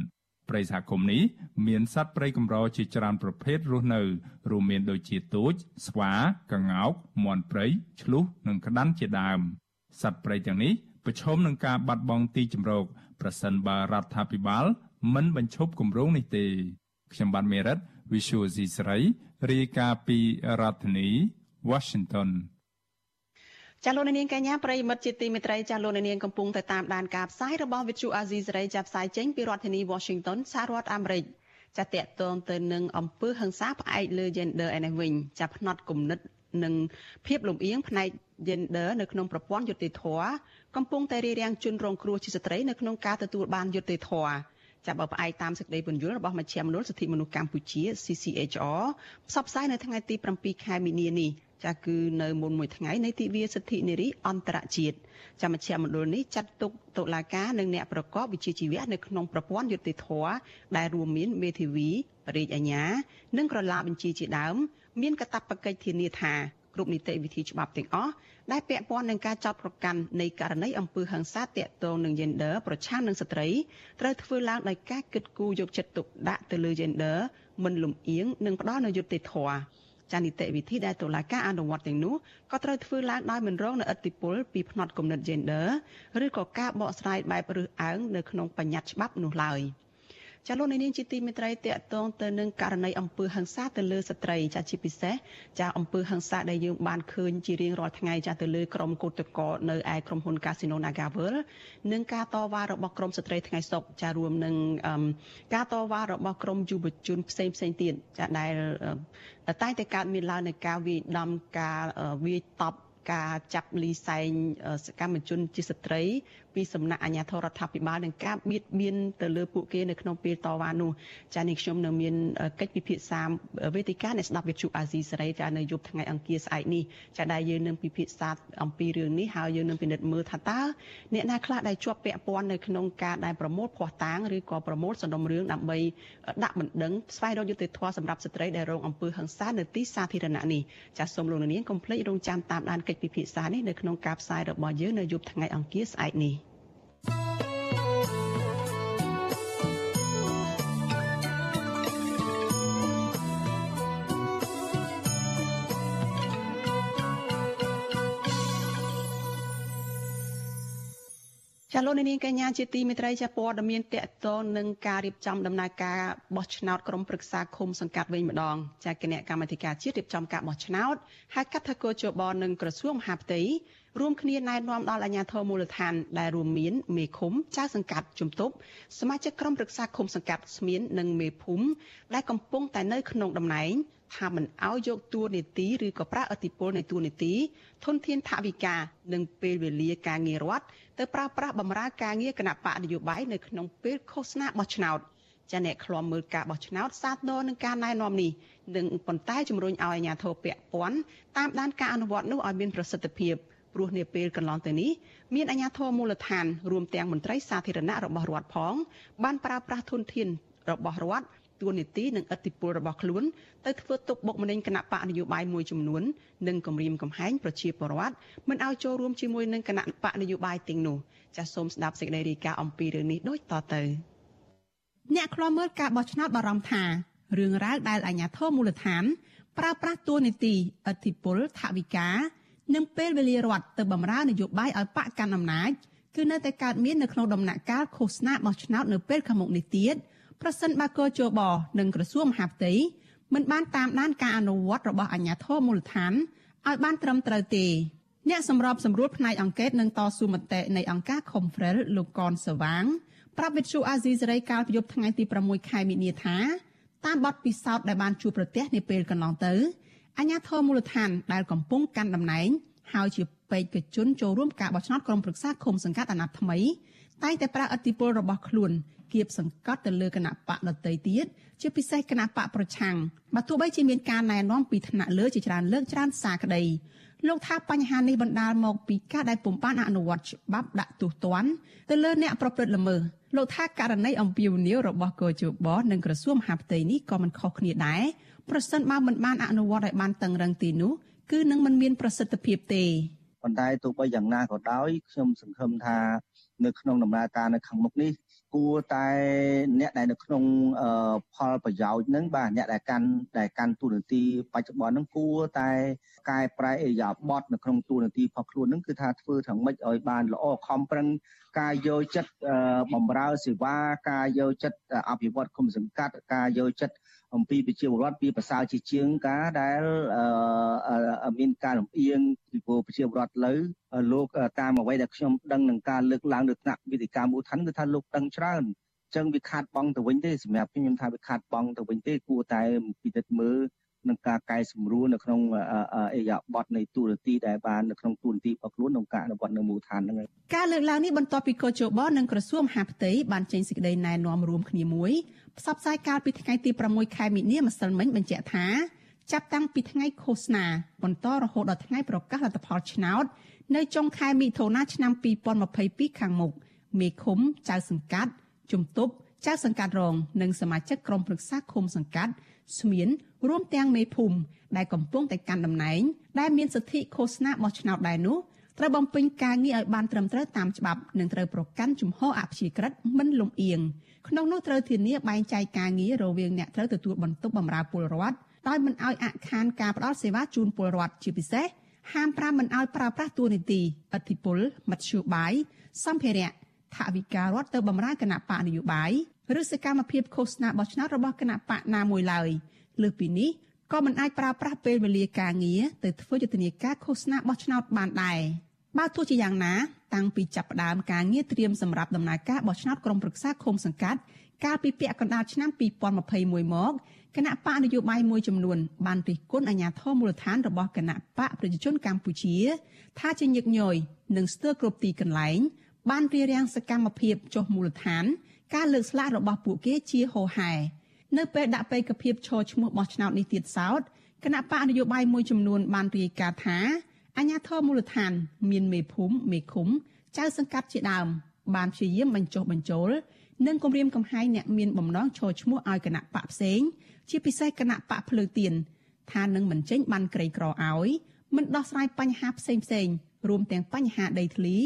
ព្រៃសហគមន៍នេះមានសត្វព្រៃកម្រជាច្រើនប្រភេទរស់នៅរួមមានដូចជាទូច ស្វាកង្កោកមាន់ព្រៃឆ្លុះនិងក្តាន់ជាដើមសត្វព្រៃទាំងនេះប្រឈមនឹងការបាត់បង់ទីជម្រកប្រសិនបើរដ្ឋាភិបាល មិនបញ្ឈប់គម្រោងនេះទេ ខ្ញុំបានមេរិត Visual C ស្រីរាយការណ៍ពីរដ្ឋធានី Washington ចាលោកនាងកញ្ញាប្រិយមិត្តជាទីមេត្រីចាលោកនាងកំពុងតែតាមដានការផ្សាយរបស់ Vithu Azizi សេរីចាប់ផ្សាយចេញពីរដ្ឋធានី Washington សហរដ្ឋអាមេរិកចាតកតងទៅនឹងអំពើហិង្សាផ្អែកលើ gender ឯនេះវិញចាផ្នែកគំនិតនិងភាពលំអៀងផ្នែក gender នៅក្នុងប្រព័ន្ធយុតិធធកំពុងតែរារាំងជនរងគ្រោះជាស្ត្រីនៅក្នុងការទទួលបានយុត្តិធម៌ ចាប់បើផ្អែកតាមសេចក្តីពន្យល់របស់មជ្ឈមណ្ឌលសិទ្ធិមនុស្សកម្ពុជា CCHR ផ្សព្វផ្សាយនៅថ្ងៃទី7ខែមីនានេះចាគឺនៅមុនមួយថ្ងៃនៃទិវាសិទ្ធិនារីអន្តរជាតិចាមជ្ឈមណ្ឌលនេះចាត់ទុកតុលាការនិងអ្នកប្រកបវិជ្ជាជីវៈនៅក្នុងប្រព័ន្ធយុតិធធដែលរួមមានមេធាវីរាជអាជ្ញា និងក្រឡាបញ្ជាជាដើម មានកាតព្វកិច្ចធានាថាគ្រប់នីតិវិធីច្បាប់ទាំងអស់ ដែលពាក់ព័ន្ធនឹងការចោទប្រកាន់នៃករណីអំពើហិង្សាតាក់ទងនឹង gender ប្រឆាំងនឹងស្ត្រីត្រូវធ្វើឡើងដោយការគិតគូរយកចិត្តទុកដាក់ទៅលើ gender មិនលំអៀងនិងផ្ដល់នូវយុត្តិធម៌ចានីតិវិធីដែលតុលាការអនុវត្តទាំងនោះក៏ត្រូវធ្វើឡើងដោយមិនរងនូវឥទ្ធិពលពីផ្នត់គំនិត gender ឬក៏ការបកស្រាយបែបរើសអើងនៅក្នុងបញ្ញត្តិច្បាប់នោះឡើយ។ ចាលោកនាងជាទីមេត្រីតកតងទៅនឹងករណីអំពើហិង្សាទៅលើស្ត្រីចាជាពិសេសចាអំពើហិង្សាដែលយើងបានឃើញជារៀងរាល់ថ្ងៃចាទៅលើក្រុមកោតកោនៅឯក្រុមហ៊ុន Casino Nagavel និងការតវ៉ារបស់ក្រុមស្ត្រីថ្ងៃសុកចារួមនឹងការតវ៉ារបស់ក្រុមយុវជនផ្សេងផ្សេងទៀតចាដែលតែងតែកើតមានឡើងនៅការវាយដំការវាយតប់ការចាប់លីសែងសកម្មជនជាស្ត្រីពីសំណាក់អាជ្ញាធររដ្ឋាភិបាលនឹងការបៀតបៀនទៅលើពួកគេនៅក្នុងពេលតវ៉ានោះចានេះខ្ញុំនៅមានកិច្ចពិភាក្សាវេទិកាអ្នកស្ដាប់វិទ្យុអាស៊ីសេរីចានៅយប់ថ្ងៃអង្គារស្អែកនេះចាដែលយើងនឹងពិភាក្សាអំពីរឿងនេះហើយយើងនឹងពិនិត្យមើលថាតើអ្នកណាខ្លះដែលជាប់ពាក់ព័ន្ធនៅក្នុងការដែលប្រមូលភ័ស្តុតាងឬក៏ប្រមូលសំណុំរឿងដើម្បីដាក់បណ្ដឹងស្វែងរកយុត្តិធម៌សម្រាប់ស្ត្រីដែលរងអំពើហិង្សានៅទីសាធារណៈនេះចាសូមលោកនាងកុំភ្លេចរងចាំតាមដានកិច្ចពិភាក្សានេះនៅក្នុងការផ្សាយរបស់យើងនៅយប់ថ្ងៃអង្គារស្អែកនេះ ចា លោកនាងកញ្ញាជាទីមេត្រីចាព័ត៌មានតកតងនឹងការរៀបចំដំណើរការបោះឆ្នោតក្រុមប្រឹក្សាឃុំសង្កាត់វិញម្ដងចាគណៈកម្មាធិការជាតិរៀបចំការបោះឆ្នោតហៅកាត់ថាកោជបនិងក្រសួងមហាផ្ទៃរួមគ្នាណែនាំដល់អាជ្ញាធរមូលដ្ឋានដែលរួមមានមេឃុំចៅសង្កាត់ជំទប់សមាជិកក្រុមប្រឹក្សាឃុំសង្កាត់ស្មៀននិងមេភូមិដែលកំពុងតែនៅក្នុងតំណែងថាមិនអោយយកតួនាទីឬក៏ប្រាអធិពលនៃតួនាទីធនធានថវិកានិងពេលវេលាការងាររដ្ឋ ទៅប្រើប្រាស់បម្រើការងារគណៈបកនយោបាយនៅក្នុងពេលឃោសនាបោះឆ្នោតចាអ្នកឃ្លាំមើលការបោះឆ្នោតសាទរនឹងការណែនាំនេះនិងប៉ុន្តែជំរុញឲ្យអាជ្ញាធរពាក់ព័ន្ធតាមដានការអនុវត្តនោះឲ្យមានប្រសិទ្ធភាពព្រោះនាពេលកន្លងទៅនេះមានអាជ្ញាធរមូលដ្ឋានរួមទាំងមន្ត្រីសាធារណៈរបស់រដ្ឋផងបានប្រើប្រាស់ធនធានរបស់រដ្ឋ ទួនាទីនិងឥទ្ធិពលរបស់ខ្លួនទៅធ្វើទុកបុកម្នេញគណៈបកនយោបាយមួយចំនួននិងគម្រាមកំហែងប្រជាពលរដ្ឋមិនឲ្យចូលរួមជាមួយនឹងគណៈបកនយោបាយទាំងនោះចាសសូមស្ដាប់សេចក្តីរាយការណ៍អំពីរឿងនេះដូចតទៅអ្នកខ្លាំមើលការបោះឆ្នោតបារម្ភថារឿងរ៉ាវដែលអាជ្ញាធរមូលដ្ឋានប្រើប្រាស់តួនាទីឥទ្ធិពលថវិកានិងពេលវេលារដ្ឋទៅបម្រើនយោបាយឲ្យបកកាន់អំណាចគឺនៅតែកើតមាននៅក្នុងដំណាក់កាលឃោសនាបោះឆ្នោតនៅពេលខាងមុខនេះទៀត ប្រសិនបើកោជបនិងក្រសួងមហាផ្ទៃមិនបានតាមដានការអនុវត្តរបស់អាជ្ញាធរមូលដ្ឋានឲ្យបានត្រឹមត្រូវទេអ្នកសម្របសម្រួលផ្នែកអង្កេតនិងតស៊ូមតិនៃអង្គការ Confrel លោកកនសវាងប្រាប់វិទ្យុអាស៊ីសេរីកាលពីយប់ថ្ងៃទី6ខែមីនាថាតាមបទពិសោធន៍ដែលបានជួបប្រទះនាពេលកន្លងទៅអាជ្ញាធរមូលដ្ឋានដែលកំពុងកាន់តំណែងហើយជាបេក្ខជនចូលរួមការបោះឆ្នោតក្រុមប្រឹក្សាឃុំសង្កាត់អាណត្តិថ្មី តែងតែប្រើអធិបុលរបស់ខ្លួនគៀបសង្កត់ទៅលើគណៈបកដតីទៀតជាពិសេសគណៈបកប្រឆាំងបើទោះបីជាមានការណែនាំពីថ្នាក់លើជាច្រើនលើកច្រើនសារក្តីលោកថាបញ្ហានេះបណ្ដាលមកពីការដែលពុំបានអនុវត្តច្បាប់ដាក់ទោសទណ្ឌទៅលើអ្នកប្រព្រឹត្តល្មើសលោកថាករណីអំពាវនាវរបស់កោជបនិងក្រសួងមហាផ្ទៃនេះក៏មិនខុសគ្នាដែរប្រសិនបើមិនបានអនុវត្តឲ្យបានតឹងរឹងទីនោះគឺនឹងមិនមានប្រសិទ្ធភាពទេប៉ុន្តែទោះបីយ៉ាងណាក៏ដោយខ្ញុំសង្ឃឹមថា នៅក្នុងដំណើរការនៅខាងមុខនេះគួរតែអ្នកដែលនៅក្នុងផលប្រយោជន៍នឹងបាទអ្នកដែលកាន់ដែលកាន់ទូនាទីបច្ចុប្បន្ននឹងគួរតែកែប្រែអរិយាប័ត្រនៅក្នុងទូនាទីរបស់ខ្លួននឹងគឺថាធ្វើយ៉ាងម៉េចឲ្យបានល្អខំប្រឹងការយកចិត្តបំរើសេវាការយកចិត្តអភិវឌ្ឍគុំសង្កាត់ការយកចិត្ត អំពីប្រជាពលរដ្ឋពីប្រសើរជាជាងការដែលមានការលំអៀងពីប្រជាពលរដ្ឋលើលោកតាមអ្វីដែលខ្ញុំដឹងនឹងការលើកឡើងលើថ្នាក់វិទ្យាមូលដ្ឋានគឺថាលោកដឹងច្រើនចឹងវាខាតបង់ទៅវិញទេសម្រាប់ខ្ញុំថាវាខាតបង់ទៅវិញទេគួរតែពិនិត្យមើល នឹងការកែសម្រួលនៅក្នុងអេយ៉ាបតនៃទូរទីដែលបាននៅក្នុងទូរទីរបស់ខ្លួនក្នុងការអនុវត្តនៅមូលដ្ឋានហ្នឹងការលើកឡើងនេះបន្ទាប់ពីកោជបនិងក្រសួងមហាផ្ទៃបានចេញសេចក្តីណែនាំរួមគ្នាមួយផ្សព្វផ្សាយកាលពីថ្ងៃទី6ខែមីនាម្សិលមិញបញ្ជាក់ថាចាប់តាំងពីថ្ងៃឃោសនាបន្តរហូតដល់ថ្ងៃប្រកាសលទ្ធផលឆ្នោតនៅចុងខែមិថុនាឆ្នាំ2022ខាងមុខមេឃុំចៅសង្កាត់ជំទប់ចៅសង្កាត់រង និងសមាជិកក្រុមប្រឹក្សាឃុំសង្កាត់ស្មៀន រួមទាំងមេភូមិដែលកំពុងតែកាន់តំណែងដែលមានសិទ្ធិឃោសនាបោះឆ្នោតដែរនោះត្រូវបំពេញការងារឲ្យបានត្រឹមត្រូវតាមច្បាប់និងត្រូវប្រកាន់ជំហរអព្យាក្រឹតមិនលំអៀងក្នុងនោះត្រូវធានាបែងចែកការងាររវាងអ្នកត្រូវទទួលបន្ទុកបម្រើពលរដ្ឋដោយមិនឲ្យអខានការផ្តល់សេវាជូនពលរដ្ឋជាពិសេសហាមប្រាមមិនឲ្យប្រើប្រាស់តួនាទីអធិបុលមធ្យោបាយសម្ភារៈថវិការដ្ឋទៅបម្រើគណៈបកនយោបាយឬសកម្មភាពឃោសនាបោះឆ្នោតរបស់គណៈបកណាមួយឡើយ លើសពីនេះក៏មិនអាចប្រើប្រាស់ពេលវេលាការងារទៅធ្វើយុទ្ធនាការឃោសនាបោះឆ្នោតបានដែរបើទោះជាយ៉ាងណាតាំងពីចាប់ផ្ដើមការងារត្រៀមសម្រាប់ដំណើរការបោះឆ្នោតក្រុមប្រឹក្សាឃុំសង្កាត់កាលពីពាក់កណ្ដាលឆ្នាំ2021មកគណៈបកនយោបាយមួយចំនួនបានរិះគន់អាញាធរមូលដ្ឋានរបស់គណៈបកប្រជាជនកម្ពុជា ថាជាញឹកញយនិងស្ទើរគ្រប់ទីកន្លែង បានរៀបរៀងសកម្មភាពចុះមូលដ្ឋាន ការលើកស្លាករបស់ពួកគេជាហោហែ នៅពេលដាក់បេក្ខភាពឈរឈ្មោះបោះឆ្នោតនេះទៀតសោតគណៈបកនយោបាយមួយចំនួនបានរាយការណ៍ថាអាញាធរមូលដ្ឋាន មានមេភូមិមេឃុំចៅសង្កាត់ជាដើមបានព្យាយាមបញ្ចុះបញ្ចូលនិងគម្រាមកំហែងអ្នកមានបំណងឈរឈ្មោះឲ្យគណៈបកផ្សេង ជាពិសេសគណៈបកភ្លើទៀនថានឹងមិនចេញបានក្រីក្រឲ្យមិនដោះស្រាយបញ្ហាផ្សេងផ្សេងរួមទាំងបញ្ហាដីធ្លី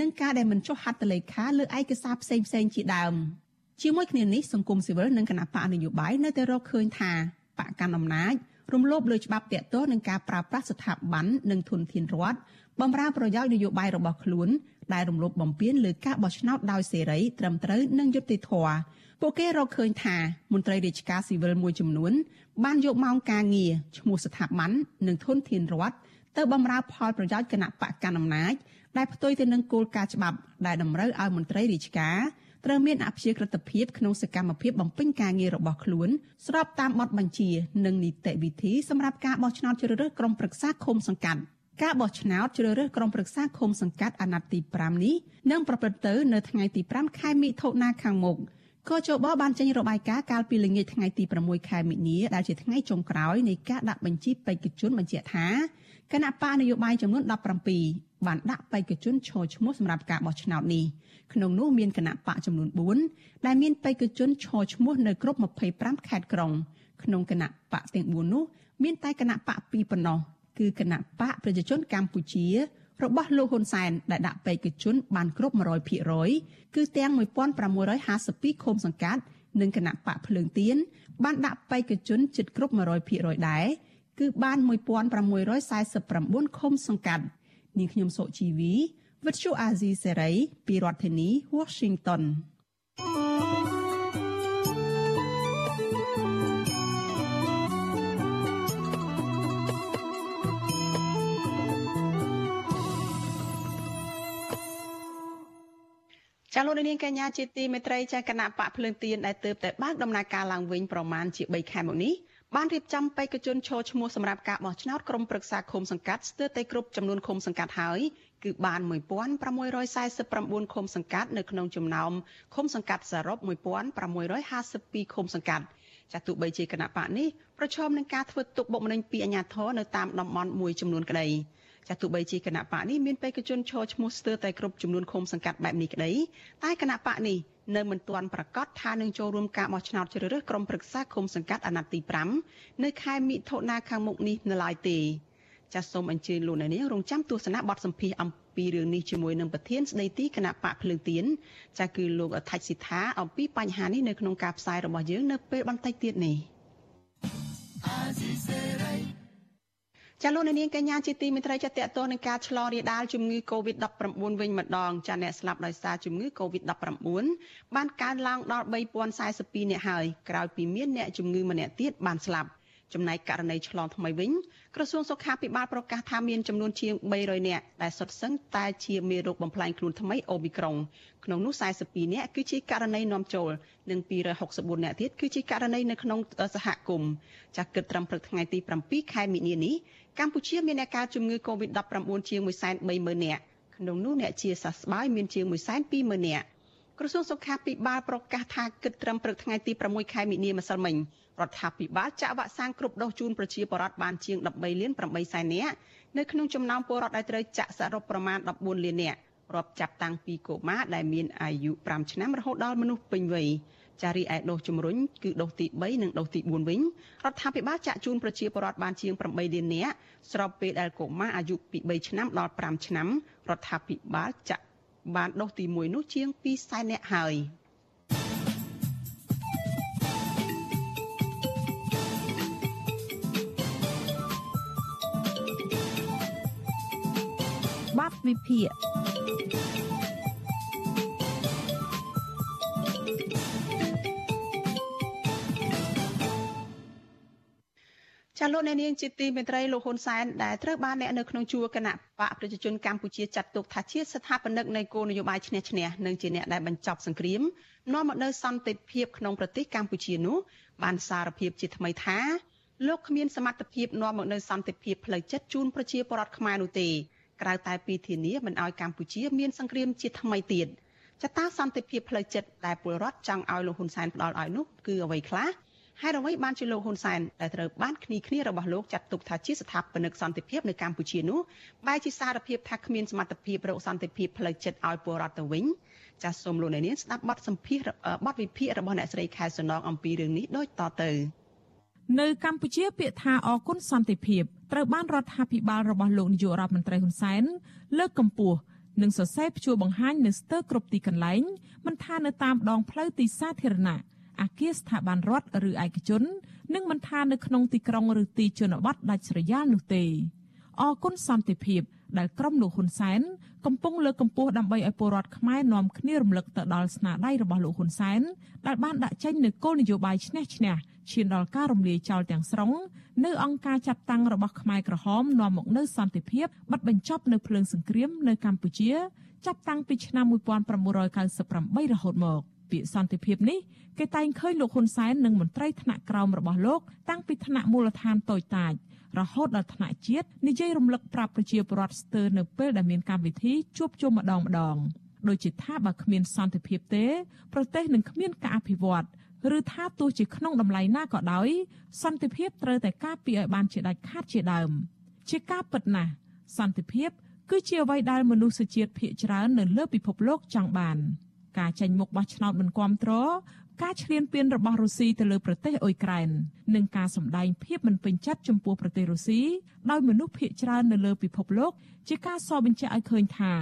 និងការដែលមិនចុះហត្ថលេខាលើឯកសារផ្សេងផ្សេងជាដើម ជាមួយគ្នានេះសង្គមស៊ីវិលនិងគណៈបកនយោបាយនៅតែរកឃើញថាបកកាន់អំណាចរំលោភលើច្បាប់ទាក់ទងនឹងការប្រើប្រាស់ស្ថាប័ននិងធនធានរដ្ឋបំរើប្រយោជន៍នយោបាយរបស់ខ្លួនដែលរំលោភបំពានលើការបោះឆ្នោតដោយសេរីត្រឹមត្រូវនិងយុត្តិធម៌ពួកគេរកឃើញថាមន្ត្រីរាជការស៊ីវិលមួយចំនួន បានយកម៉ោងការងារឈ្មោះស្ថាប័ននិងធនធានរដ្ឋទៅបម្រើផលប្រយោជន៍គណៈបកកណ្ដាលអំណាចដែលផ្ទុយទៅនឹងគោលការណ៍ច្បាប់ដែលតម្រូវឲ្យមន្ត្រីរាជការ ត្រូវមានអព្យាក្រឹតភាពក្នុងសកម្មភាពបំពេញការងាររបស់ខ្លួន ស្របតាមបទបញ្ជា និងនីតិវិធីសម្រាប់ការបោះឆ្នោតជ្រើសរើសក្រុមប្រឹក្សាឃុំសង្កាត់ការបោះឆ្នោតជ្រើសរើសក្រុមប្រឹក្សាឃុំសង្កាត់អាណត្តិទី5នេះនឹងប្រព្រឹត្តទៅនៅថ្ងៃទី5ខែមិថុនាខាងមុខកោជបបានចេញរបាយការណ៍កាលពីល្ងាចថ្ងៃទី6ខែមិនិនាដែលជាថ្ងៃចុងក្រោយនៃការដាក់បញ្ជីបេក្ខជនបញ្ជាក់ថា គណៈបកនយោបាយចំនួន17បានដាក់បេក្ខជនឈរឈ្មោះសម្រាប់ការបោះឆ្នោតនេះក្នុងនោះមានគណៈបកចំនួន4ដែលមានបេក្ខជនឈរឈ្មោះនៅគ្រប់25ខេត្តក្រុង ក្នុងគណៈបកទាំង4នោះមានតែគណៈបក2ប៉ុណ្ណោះគឺគណៈបកប្រជាជនកម្ពុជារបស់លោកហ៊ុនសែនដែលដាក់បេក្ខជនបានគ្រប់100%គឺទាំង1652ឃុំសង្កាត់និងគណៈបកភ្លើងទៀនបានដាក់បេក្ខជនជិតគ្រប់100%ដែរ គឺបាន1649ឃុំសង្កាត់នាងខ្ញុំសុជីវីវិទ្យុអាស៊ីសេរីពីរដ្ឋធានី Washington ចាលោកនាងកញ្ញាជាទីមេត្រីចាគណៈបកភ្លើងទៀនដែលទើបតែបើកដំណើរការឡើងវិញប្រមាណជា3ខែមកនេះ បានរៀបចំបេក្ខជនឈរឈ្មោះសម្រាប់ការបោះឆ្នោតក្រុមប្រឹក្សាឃុំសង្កាត់ស្ទើរតែគ្រប់ចំនួនឃុំសង្កាត់ហើយគឺបាន1649ឃុំសង្កាត់នៅក្នុងចំណោមឃុំសង្កាត់សរុប1652ឃុំសង្កាត់ចាទោះបីជាគណៈបកនេះប្រឈមនឹងការធ្វើទុកបុកម្នេញពីអាជ្ញាធរនៅតាមតំបន់មួយចំនួនក្តីចាទោះបីជាគណៈបកនេះមានបេក្ខជនឈរឈ្មោះស្ទើរតែគ្រប់ចំនួនឃុំសង្កាត់បែបនេះក្តីតែគណៈបកនេះ នៅមិនទាន់ប្រកាសថានឹងចូលរួមការបោះឆ្នោតជ្រើសរើសក្រុមប្រឹក្សាឃុំសង្កាត់អាណត្តិទី5នៅខែមិថុនាខាងមុខនេះនៅឡើយទេចាសសូមអញ្ជើញលោកអ្នកនាងរងចាំទស្សនាបទសម្ភាសអំពីរឿងនេះជាមួយនឹងប្រធានស្ដីទីគណៈបកភ្លើងទៀនចាសគឺលោកថាច់សិដ្ឋាអំពីបញ្ហានេះនៅក្នុងការផ្សាយរបស់យើងនៅពេលបន្តិចទៀតនេះ ចាលោកនាងកញ្ញាជាទីមេត្រីចាតកតនឹងការឆ្លងរាលដាលជំងឺ Covid-19 វិញម្ដងចាអ្នកស្លាប់ដោយសារជំងឺ Covid-19 បានកើនឡើងដល់3042អ្នកហើយក្រោយពីមានអ្នកជំងឺម្នាក់ទៀតបានស្លាប់ ចំណែកករណីឆ្លងថ្មីវិញក្រសួងសុខាភិបាលប្រកាសថាមានចំនួនជាង300នាក់ដែលសុទ្ធសឹងតែជាមេរោគបំផ្លាញខ្លួនថ្មីអូមីក្រុងក្នុងនោះ42នាក់គឺជាករណីនាំចូលនិង264នាក់ទៀតគឺជាករណីនៅក្នុងសហគមន៍ចាស់គិតត្រឹមព្រឹកថ្ងៃទី7ខែមិនិនានេះកម្ពុជាមានអ្នកកើតជំងឺ Covid-19 ជាង130,000នាក់ក្នុងនោះអ្នកជាសះស្បើយមានជាង120,000នាក់ ក្រសួងសុខាភិបាលប្រកាសថាគិតត្រឹមព្រឹកថ្ងៃទី6ខែមិនិនាម្សិលមិញរដ្ឋាភិបាលចាក់វ៉ាក់សាំងគ្រប់ដូសជូនប្រជាពលរដ្ឋបានជាង13លាន8សែននាក់នៅក្នុងចំណោមពលរដ្ឋដែលត្រូវចាក់សរុបប្រមាណ14លាននាក់រាប់ចាប់តាំងពីកុមារដែលមានអាយុ5ឆ្នាំរហូតដល់មនុស្សពេញវ័យចារីឯដូសជំរុញគឺដូសទី3និងដូសទី4វិញរដ្ឋាភិបាលចាក់ជូនប្រជាពលរដ្ឋបានជាង8លាននាក់ស្របពេលដែលកុមារអាយុពី3ឆ្នាំដល់5ឆ្នាំរដ្ឋាភិបាលចាក់ បានដូសទី1នោះជាង2សែននាក់ហើយ។បទវិភាគ ចាលោកអ្នកនាងជាទីមេត្រីលោកហ៊ុនសែនដែលត្រូវបានអ្នកនៅក្នុងជួរគណៈបកប្រជាជនកម្ពុជាចាត់ទុកថាជាស្ថាបនិកនៃគោលនយោបាយឈ្នះឈ្នះនិងជាអ្នកដែលបញ្ចប់សង្គ្រាមនាំមកនូវសន្តិភាពក្នុងប្រទេសកម្ពុជានោះបានសារភាពជាថ្មីថាលោកគ្មានសមត្ថភាពនាំមកនូវសន្តិភាពផ្លូវចិត្តជូនប្រជាពលរដ្ឋខ្មែរនោះទេក្រៅតែពីធានាមិនឲ្យកម្ពុជាមានសង្គ្រាមជាថ្មីទៀតចតាសន្តិភាពផ្លូវចិត្តដែលពលរដ្ឋចង់ឲ្យលោកហ៊ុនសែនផ្ដល់ឲ្យនោះគឺអ្វីខ្លះ ហេតុអ្វីបានជាលោកហ៊ុនសែនដែលត្រូវបានគ្នាគ្នារបស់លោកចាត់ទុកថាជាស្ថាបនិកសន្តិភាពនៅកម្ពុជានោះបែរជាសារភាពថាគ្មានសមត្ថភាពរកសន្តិភាពផ្លូវចិត្តឲ្យពលរដ្ឋទៅវិញចាសសូមលោកអ្នកនាងស្ដាប់បទសម្ភាសបទវិភាគរបស់អ្នកស្រីខែសំណងអំពីរឿងនេះដូចតទៅនៅកម្ពុជាពាក្យថាអគុណសន្តិភាពត្រូវបានរដ្ឋាភិបាលរបស់លោកនាយករដ្ឋមន្ត្រីហ៊ុនសែនលើកកម្ពស់និងសរសេរព្យួរបង្ហាញនៅស្ទើរគ្រប់ទីកន្លែងមិនថានៅតាមដងផ្លូវទីសាធារណៈ អគារស្ថាប័នរដ្ឋឬឯកជន និងមិនថានៅក្នុងទីក្រុងឬទីជនបទដាច់ស្រយាលនោះទេអគុណសន្តិភាពដែលក្រុមលោកហ៊ុនសែនកំពុងលើកកម្ពស់ដើម្បីឲ្យពលរដ្ឋខ្មែរនាំគ្នារំលឹកទៅដល់ស្នាដៃរបស់លោកហ៊ុនសែនដែលបានដាក់ចេញនូវគោលនយោបាយឈ្នះឈ្នះឈានដល់ការរំលាយចោលទាំងស្រុងនៅអង្គការចាត់តាំងរបស់ខ្មែរក្រហមនាំមកនូវសន្តិភាពបិទបញ្ចប់នៅភ្លើងសង្គ្រាមនៅកម្ពុជា ចាប់តាំងពីឆ្នាំ1998រហូតមក ពាក្យសន្តិភាពនេះគេតែងឃើញលោកហ៊ុនសែននិងមន្ត្រីថ្នាក់ក្រោមរបស់លោកតាំងពីថ្នាក់មូលដ្ឋានតូចតាចរហូតដល់ថ្នាក់ជាតិនិយាយរំលឹកប្រាប់ប្រជាពលរដ្ឋស្ទើរនៅពេលដែលមានកម្មវិធីជួបជុំម្ដងម្ដងដូចជាថាបើគ្មានសន្តិភាពទេ ប្រទេសនឹងគ្មានការអភិវឌ្ឍឬថាទោះជាក្នុងតម្លៃណាក៏ដោយសន្តិភាពត្រូវតែការពារឲ្យបានជាដាច់ខាតជាដើម ជាការពិតណាស់សន្តិភាព គឺជាអ្វីដែលមនុស្សជាតិភាគច្រើននៅលើពិភពលោកចង់បាន ការចេញមុខបោះឆ្នោតមិនគ្រប់គ្រងការឈ្លានពានរបស់រុស្ស៊ីទៅលើប្រទេសអ៊ុយក្រែននិងការសម្ដែងភាពមិនពេញចិត្តចំពោះប្រទេសរុស្ស៊ីដោយមនុស្សភាគច្រើននៅលើពិភពលោក ជាការសបញ្ជាក់ឲ្យឃើញថា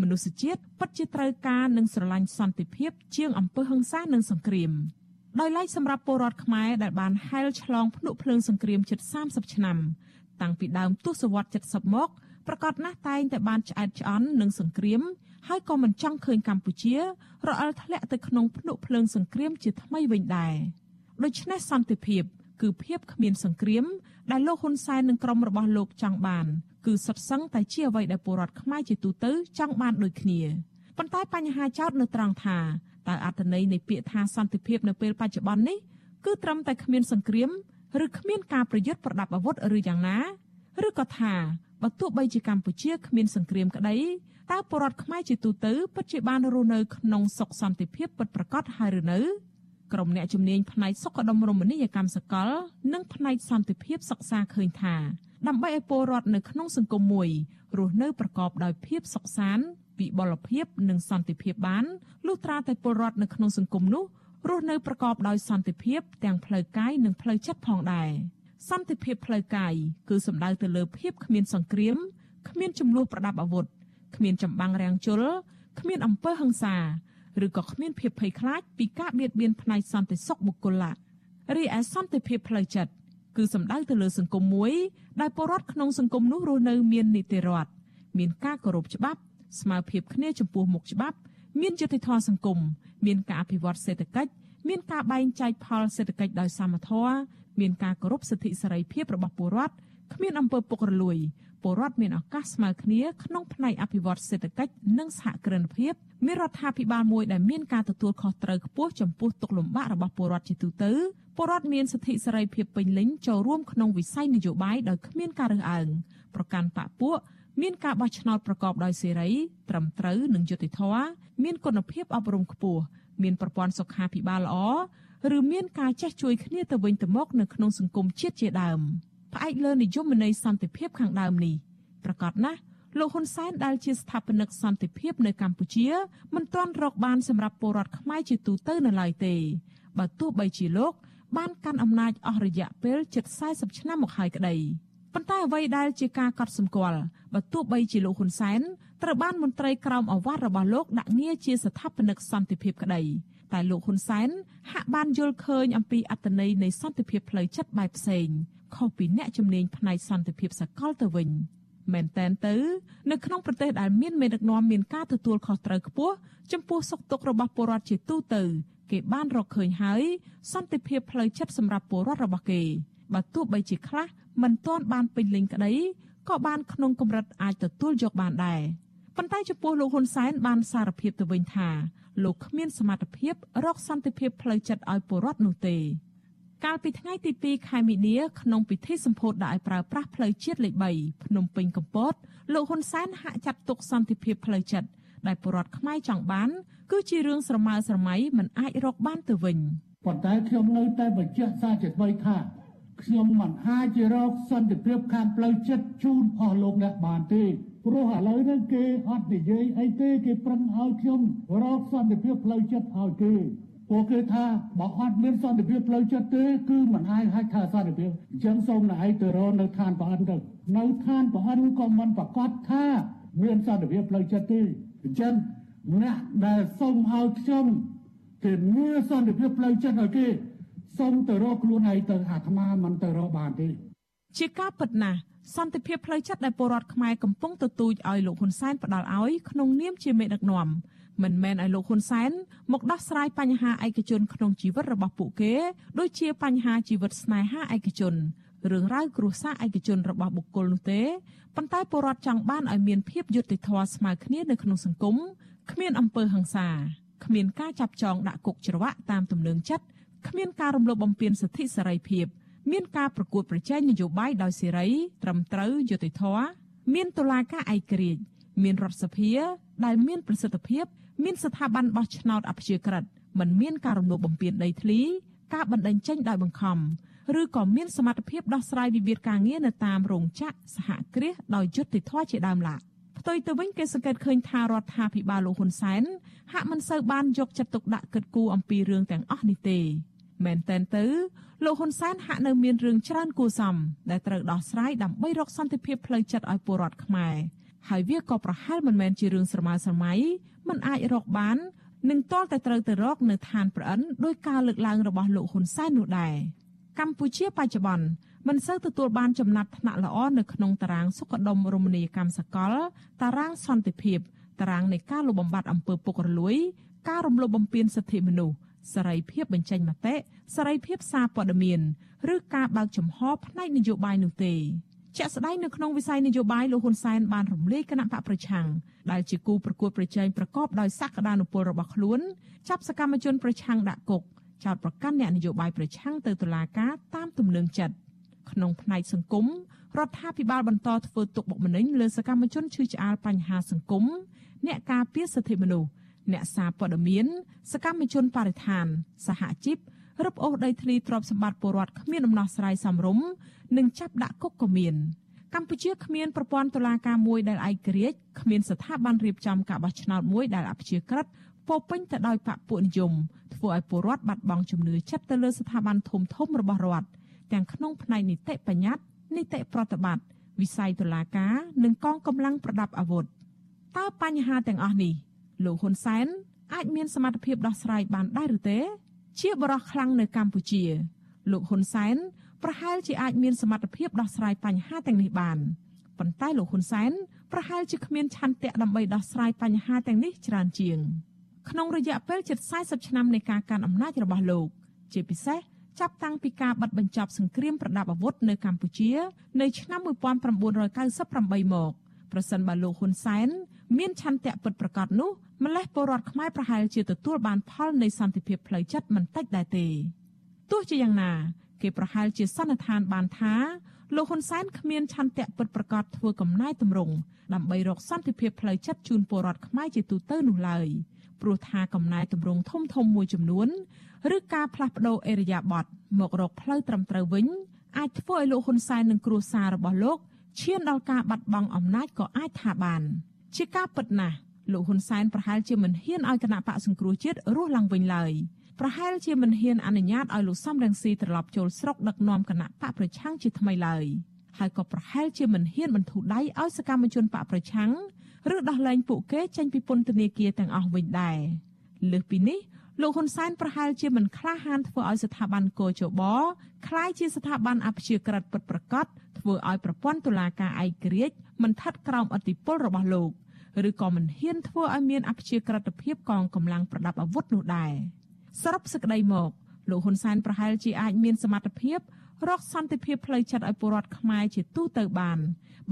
មនុស្សជាតិពិតជាត្រូវការនិងស្រឡាញ់សន្តិភាព ជាងអំពើហិង្សានិងសង្គ្រាមដោយឡែកសម្រាប់ពលរដ្ឋខ្មែរដែលបានហែលឆ្លងភ្នក់ភ្លើងសង្គ្រាមជិត30ឆ្នាំ តាំងពីដើមទសវត្សរ៍70មកប្រកាសណាស់តែងតែបានឆ្អែតឆ្អន់នឹងសង្គ្រាម ហើយក៏មិនចង់ឃើញកម្ពុជារអិលធ្លាក់ទៅក្នុងភ្នក់ភ្លើងសង្គ្រាមជាថ្មីវិញដែរដូច្នេះសន្តិភាព គឺភាពគ្មានសង្គ្រាម ដែលលោកហ៊ុនសែននិងក្រុមរបស់លោកចង់បាន គឺសុទ្ធសឹងតែជាអ្វីដែលពលរដ្ឋខ្មែរជាទូទៅចង់បានដូចគ្នាប៉ុន្តែបញ្ហាចោតនៅត្រង់ថាតើអត្ថន័យនៃពាក្យថាសន្តិភាពនៅពេលបច្ចុប្បន្ននេះគឺត្រឹមតែគ្មានសង្គ្រាមឬគ្មានការប្រយុទ្ធប្រដាប់អាវុធឬយ៉ាងណា ឬក៏ថាបើទោះបីជាកម្ពុជាគ្មានសង្គ្រាមក្តីតើពលរដ្ឋខ្មែរជាទូទៅពិតជាបានរស់នៅក្នុងសុខសន្តិភាពពិតប្រាកដហើយឬនៅក្រុមអ្នកជំនាញផ្នែកសុខដុមរមណីយកម្មសកល និងផ្នែកសន្តិភាពសិក្សាឃើញថាដើម្បីឲ្យពលរដ្ឋនៅក្នុងសង្គមមួយរស់នៅប្រកបដោយភាពសុខសាន្តវិបលភាពនិងសន្តិភាពបានលុះត្រាតែពលរដ្ឋនៅក្នុងសង្គមនោះរស់នៅប្រកបដោយសន្តិភាពទាំងផ្លូវកាយនិងផ្លូវចិត្តផងដែរ សន្តិភាពផ្លូវកាយគឺសំដៅទៅលើភាពគ្មានសង្គ្រាមគ្មានចំនួនប្រដាប់អាវុធគ្មានចម្បាំងរាំងជលគ្មានអំពើហិង្សាឬក៏គ្មានភាពភ័យខ្លាចពីការបៀតបៀនផ្នែកសន្តិសុខបុគ្គលៈរីឯសន្តិភាពផ្លូវចិត្តគឺសំដៅទៅលើសង្គមមួយដែលពលរដ្ឋក្នុងសង្គមនោះរស់នៅមាននីតិរដ្ឋមានការគោរពច្បាប់ ស្មើភាពគ្នាចំពោះមុខច្បាប់មានយុត្តិធម៌សង្គមមានការអភិវឌ្ឍសេដ្ឋកិច្ចមានការបែងចែកផលសេដ្ឋកិច្ចដោយសមធម៌ មានការគោរពសិទ្ធិសេរីភាពរបស់ពលរដ្ឋគ្មានអំពើពុករលួយពលរដ្ឋមានឱកាសស្មើគ្នាក្នុងផ្នែកអភិវឌ្ឍសេដ្ឋកិច្ចនិងសហគ្រិនភាពមានរដ្ឋាភិបាលមួយដែលមានការទទួលខុសត្រូវខ្ពស់ចំពោះទុកលំបាករបស់ពលរដ្ឋជាទូទៅពលរដ្ឋមានសិទ្ធិសេរីភាពពេញលេញចូលរួមក្នុងវិស័យនយោបាយដោយគ្មានការរើសអើងប្រកាន់បកពួកមានការបោះឆ្នោតប្រកបដោយសេរីត្រឹមត្រូវនិងយុត្តិធម៌មានគុណភាពអប់រំខ្ពស់មានប្រព័ន្ធសុខាភិបាលល្អ ឬមានការចេះជួយគ្នាទៅវិញទៅមកនៅក្នុងសង្គមជាតិជាដើមផ្អែកលើនិយមន័យសន្តិភាពខាងដើមនេះប្រកាសណាស់លោកហ៊ុនសែនដែលជាស្ថាបនិកសន្តិភាពនៅកម្ពុជាមិនទាន់រកបានសម្រាប់ពលរដ្ឋខ្មែរជាទូទៅនៅឡើយទេបើទោះបីជាលោកបានកាន់អំណាចអស់រយៈពេលជិត40ឆ្នាំមកហើយក្តីប៉ុន្តែអ្វីដែលជាការកត់សម្គាល់បើទោះបីជាលោកហ៊ុនសែនត្រូវបានមន្ត្រីក្រមអាវ៉ាត់របស់លោកដាក់ងារជាស្ថាបនិកសន្តិភាពក្តី តែលោកហ៊ុនសែនហាក់បានយល់ឃើញអំពីអត្តន័យនៃសន្តិភាពផ្លូវចិត្តបែបផ្សេងខុសពីអ្នកជំនាញផ្នែកសន្តិភាពសកលទៅវិញមែនតែនទៅនៅក្នុងប្រទេសដែលមានមេដឹកនាំមានការទទួលខុសត្រូវខ្ពស់ចំពោះសុខទុក្ខរបស់ពលរដ្ឋជាទូទៅ គេបានរកឃើញហើយសន្តិភាពផ្លូវចិត្តសម្រាប់ពលរដ្ឋរបស់គេបើទោះបីជាខ្លះមិនទាន់បានពេញលេញក្តីក៏បានក្នុងកម្រិតអាចទទួលយកបានដែរ ប៉ុន្តែចំពោះលោកហ៊ុនសែនបានសារភាពទៅវិញថាលោកគ្មានសមត្ថភាពរកសន្តិភាពផ្លូវចិត្តឲ្យពលរដ្ឋនោះទេកាលពីថ្ងៃទី2ខែមីនាក្នុងពិធីសម្ពោធដាក់ឲ្យប្រើប្រាស់ផ្លូវជាតិលេខ3ភ្នំពេញកំពតលោកហ៊ុនសែនហាក់ចាត់ទុកសន្តិភាពផ្លូវចិត្តដែលពលរដ្ឋខ្មែរចង់បាន គឺជារឿងស្រមើស្រមៃមិនអាចរកបានទៅវិញប៉ុន្តែខ្ញុំនៅតែបញ្ជាក់សារជាថ្មីថាខ្ញុំមិនអាចរកសន្តិភាពខាងផ្លូវចិត្តជូនអស់លោកអ្នកបានទេ ព្រោះឥឡូវនេះគេអត់និយាយអីទេគេប្រឹងឲ្យខ្ញុំរកសន្តិភាពផ្លូវចិត្តឲ្យគេពួកគេថាបើអត់មានសន្តិភាពផ្លូវចិត្តទេគឺមិនអាចហៅថាសន្តិភាពអញ្ចឹងសូមណៃទៅរកនៅឋានប្រអិនទៅនៅឋានប្រអិនក៏មិនប្រកាសថាមានសន្តិភាពផ្លូវចិត្តទេអញ្ចឹងអ្នកដែលសូមឲ្យខ្ញុំគេមានសន្តិភាពផ្លូវចិត្តឲ្យគេសូមទៅរកខ្លួនឯងទៅអាត្មាមិនទៅរកបានទេជាការពិតណាស់ សន្តិភាពផ្លូវចិត្តដែលពលរដ្ឋខ្មែរកំពុងទទូចឲ្យលោកហ៊ុនសែនផ្ដាល់ឲ្យក្នុងនាមជាមេដឹកនាំមិនមែនឲ្យលោកហ៊ុនសែនមកដោះស្រាយបញ្ហាឯកជនក្នុងជីវិតរបស់ពួកគេដូចជាបញ្ហាជីវិតស្នេហាឯកជនរឿងរ៉ាវគ្រួសារឯកជនរបស់បុគ្គលនោះទេប៉ុន្តែពលរដ្ឋចង់បានឲ្យមានភាពយុត្តិធម៌ស្មើគ្នានៅក្នុងសង្គមគ្មានអំពើហិង្សាគ្មានការចាប់ចងដាក់គុកច្រវាក់តាមទំនឹងចិត្តគ្មានការរំលោភបំពានសិទ្ធិសេរីភាព មានការប្រកួតប្រជែងនយោបាយដោយសេរី ត្រឹមត្រូវយុត្តិធម៌មានតុលាការឯករាជ្យមានរដ្ឋសភា ដែលមានប្រសិទ្ធភាព មានស្ថាប័នបោះឆ្នោតអព្យាក្រឹតមិនមានការរំលោភបំពានដីធ្លី ការបណ្តេញចេញដោយបង្ខំឬក៏មានសមត្ថភាពដោះស្រាយវិវាទការងារនៅតាមរោងចក្រសហគ្រាសដោយយុត្តិធម៌ជាដើមឡាផ្ទុយទៅវិញគេសង្កេតឃើញថារដ្ឋាភិបាលលោកហ៊ុនសែនហាក់មិនសូវបានយកចិត្តទុកដាក់គិតគូរអំពីរឿងទាំងអស់នេះទេ មែនតែនទៅលោកហ៊ុនសែនហាក់នៅមានរឿងច្រើនគួរសមដែលត្រូវដោះស្រាយដើម្បីរកសន្តិភាពផ្លូវចិត្តឲ្យពលរដ្ឋខ្មែរហើយវាក៏ប្រហែលមិនមែនជារឿងស្រមើស្រមៃមិនអាចរកបាននឹងតលតែត្រូវទៅរកនៅឋានប្រអិនដោយការលើកឡើងរបស់លោកហ៊ុនសែននោះដែរកម្ពុជាបច្ចុប្បន្នមិនសូវទទួលបានចំណាត់ថ្នាក់ល្អនៅក្នុងតារាងសុខដុមរមណីយកម្មសកល តារាងសន្តិភាពតារាងនៃការលុបបំបាត់អំពើពុករលួយ ការរំលោភបំពានសិទ្ធិមនុស្ស សេរីភាពបញ្ចេញមតិសេរីភាពសារព័ត៌មានឬការបើកចំហផ្នែកនយោបាយនោះទេជាក់ស្ដែងនៅក្នុងវិស័យនយោបាយលោកហ៊ុនសែនបានរំលាយគណៈបកប្រឆាំងដែលជាគូប្រកួតប្រជែងប្រកបដោយសក្តានុពលរបស់ខ្លួនចាប់សកម្មជនប្រឆាំងដាក់គុកចោទប្រកាន់អ្នកនយោបាយប្រឆាំងទៅតុលាការតាមទំនឹងចិត្តក្នុងផ្នែកសង្គមរដ្ឋាភិបាលបន្តធ្វើទុកបុកម្នេញលើសកម្មជនឈឺឆ្អាលបញ្ហាសង្គមអ្នកការពារសិទ្ធិមនុស្ស អ្នកសារព័ត៌មាន សកម្មជនបរិស្ថាន សហជីពរឹបអូសដីធ្លីទ្រព្យសម្បត្តិពលរដ្ឋគ្មានដំណោះស្រាយសមរម្យនិងចាប់ដាក់គុកក៏មានកម្ពុជាគ្មានប្រព័ន្ធតុលាការមួយដែលឯករាជ្យគ្មានស្ថាប័នរៀបចំការបោះឆ្នោតមួយដែលអព្យាក្រឹតពោពេញទៅដោយបកពួកនិយមធ្វើឲ្យពលរដ្ឋបាត់បង់ជំនឿចិត្តទៅលើស្ថាប័នធំធំរបស់រដ្ឋទាំងក្នុងផ្នែកនីតិបញ្ញត្តិនីតិប្រតិបត្តិវិស័យតុលាការនិងកងកម្លាំងប្រដាប់អាវុធតើបញ្ហាទាំងអស់នេះ លោកហ៊ុនសែនអាចមានសមត្ថភាពដោះស្រាយបានដែរឬទេ ជាបរិះខ្លាំងនៅកម្ពុជា លោកហ៊ុនសែនប្រហែលជាអាចមានសមត្ថភាពដោះស្រាយបញ្ហាទាំងនេះបានប៉ុន្តែលោកហ៊ុនសែនប្រហែលជាគ្មានឆន្ទៈដើម្បីដោះស្រាយបញ្ហាទាំងនេះច្រើនជាង ក្នុងរយៈពេលជិត40ឆ្នាំនៃការកាន់អំណាចរបស់លោក ជាពិសេសចាប់តាំងពីការបិទបញ្ចប់សង្គ្រាមប្រដាប់អាវុធនៅកម្ពុជា នៅឆ្នាំ1998មកប្រសិនបើលោកហ៊ុនសែន មានឆន្ទៈពិតប្រាកដនោះម្លេះពលរដ្ឋខ្មែរប្រហែលជាទទួលបានផលនៃសន្តិភាពផ្លូវចិត្តមិនតិចដែរទេទោះជាយ៉ាងណា គេប្រហែលជាសន្និដ្ឋានបានថាលោកហ៊ុនសែនគ្មានឆន្ទៈពិតប្រាកដធ្វើកំណែតម្រង់ដើម្បីរកសន្តិភាពផ្លូវចិត្តជូនពលរដ្ឋខ្មែរជាទូទៅនោះឡើយព្រោះថាកំណែតម្រង់ធំធំមួយចំនួនឬការផ្លាស់ប្តូរអេរយាប័តមករកផ្លូវត្រឹមត្រូវវិញអាចធ្វើឲ្យលោកហ៊ុនសែននិងគ្រួសាររបស់លោកឈានដល់ការបាត់បង់អំណាចក៏អាចថាបាន ជាការពិតណាស់លោកហ៊ុនសែនប្រហែលជាមិនហ៊ានឲ្យគណៈបកសង្គ្រោះជាតិរស់ឡើងវិញឡើយប្រហែលជាមិនហ៊ានអនុញ្ញាតឲ្យលោកសំរងស៊ីត្រឡប់ចូលស្រុកដឹកនាំគណៈបកប្រឆាំងជាថ្មីឡើយហើយក៏ប្រហែលជាមិនហ៊ានបន្ធូរដៃឲ្យសកម្មជនបកប្រឆាំងឬដោះលែងពួកគេចេញពីពន្ធនាគារទាំងអស់វិញដែរលើសពីនេះលោកហ៊ុនសែនប្រហែលជាមិនក្លាហានធ្វើឲ្យស្ថាប័នកោជបคล้ายជាស្ថាប័នអព្យាក្រឹតពិតប្រាកដធ្វើឲ្យប្រព័ន្ធតុលាការឯករាជ្យមិនថិតក្រោមអធិបុលរបស់លោក ឬក៏មិនហ៊ានធ្វើឲ្យមានអព្យាក្រឹតភាពកងកម្លាំងប្រដាប់អាវុធនោះដែរសរុបសេចក្តីមកលោកហ៊ុនសែនប្រហែលជាអាចមានសមត្ថភាពរកសន្តិភាពផ្លូវចិត្តឲ្យពលរដ្ឋខ្មែរជាទូទៅបាន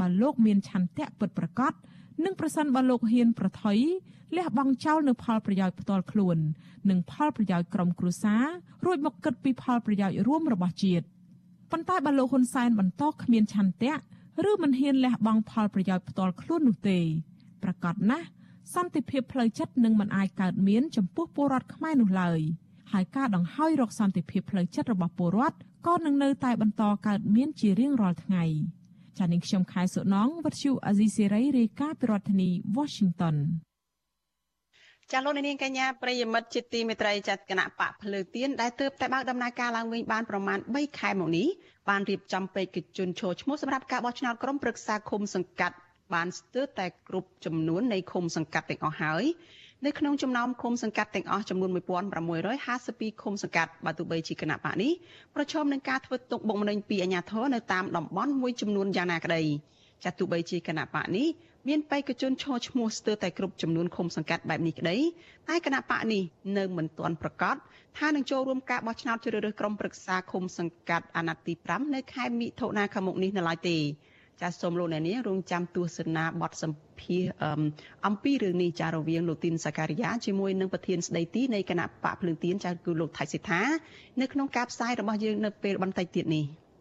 បើលោកមានឆន្ទៈពិតប្រាកដនិងប្រសិនបើលោកហ៊ានប្រថុយលះបង់ចោលនៅផលប្រយោជន៍ផ្ទាល់ខ្លួន និងផលប្រយោជន៍ក្រុមគ្រួសាររួចមកគិតពីផលប្រយោជន៍រួមរបស់ជាតិប៉ុន្តែបើលោកហ៊ុនសែនបន្តគ្មានឆន្ទៈឬមិនហ៊ានលះបង់ផលប្រយោជន៍ផ្ទាល់ខ្លួននោះទេ ប្រកាសណាស់សន្តិភាពផ្លូវចិត្តនឹងមិនអាចកើតមានចំពោះពលរដ្ឋខ្មែរនោះឡើយហើយការដង្ហោយរកសន្តិភាពផ្លូវចិត្តរបស់ពលរដ្ឋក៏នឹងនៅតែបន្តកើតមានជារៀងរាល់ថ្ងៃចា៎នាងខ្ញុំខែសុណងវັດឈូអាស៊ីសេរីរាយការណ៍ពីរដ្ឋធានី Washington ចាលោកនាងកញ្ញាប្រិយមិត្តជាទីមេត្រីចាត់គណៈបកភ្លើទៀនដែលទើបតែបើកដំណើរការឡើងវិញបានប្រមាណ3ខែមកនេះបានរៀបចំពេក្ខជនចូលឈ្មោះសម្រាប់ការបោះឆ្នោតក្រុមប្រឹក្សាឃុំសង្កាត់ បានស្ទើរតែគ្រប់ចំនួននៃឃុំសង្កាត់ទាំងអស់ហើយនៅក្នុងចំណោមឃុំសង្កាត់ទាំងអស់ចំនួន1652ឃុំសង្កាត់បើទោះបីជាគណៈបកនេះប្រឈមនឹងការធ្វើទុកបុកម្នេញពីអាជ្ញាធរនៅតាមតំបន់មួយចំនួនយ៉ាងណាក្តីចាត់ទោះបីជាគណៈបកនេះមានបេក្ខជនឈរឈ្មោះស្ទើរតែគ្រប់ចំនួនឃុំសង្កាត់បែបនេះក្តីតែគណៈបកនេះនៅមិនទាន់ប្រកាសថានឹងចូលរួមការបោះឆ្នោតជ្រើសរើសក្រុមប្រឹក្សាឃុំសង្កាត់អាណត្តិទី5នៅខែមិថុនាខាងមុខនេះនៅឡើយទេ ចាសសូមលោកអ្នកនាងរងចាំទស្សនាបទសម្ភាសអំពីរឿងនេះចារវាងលោកទីនសាការីយ៉ាជាមួយនឹងប្រធានស្ដីទីនៃគណៈបកភ្លើងទៀនចាគឺលោកថៃសិដ្ឋានៅក្នុងការផ្សាយរបស់យើងនៅពេលបន្តិចទៀតនេះ។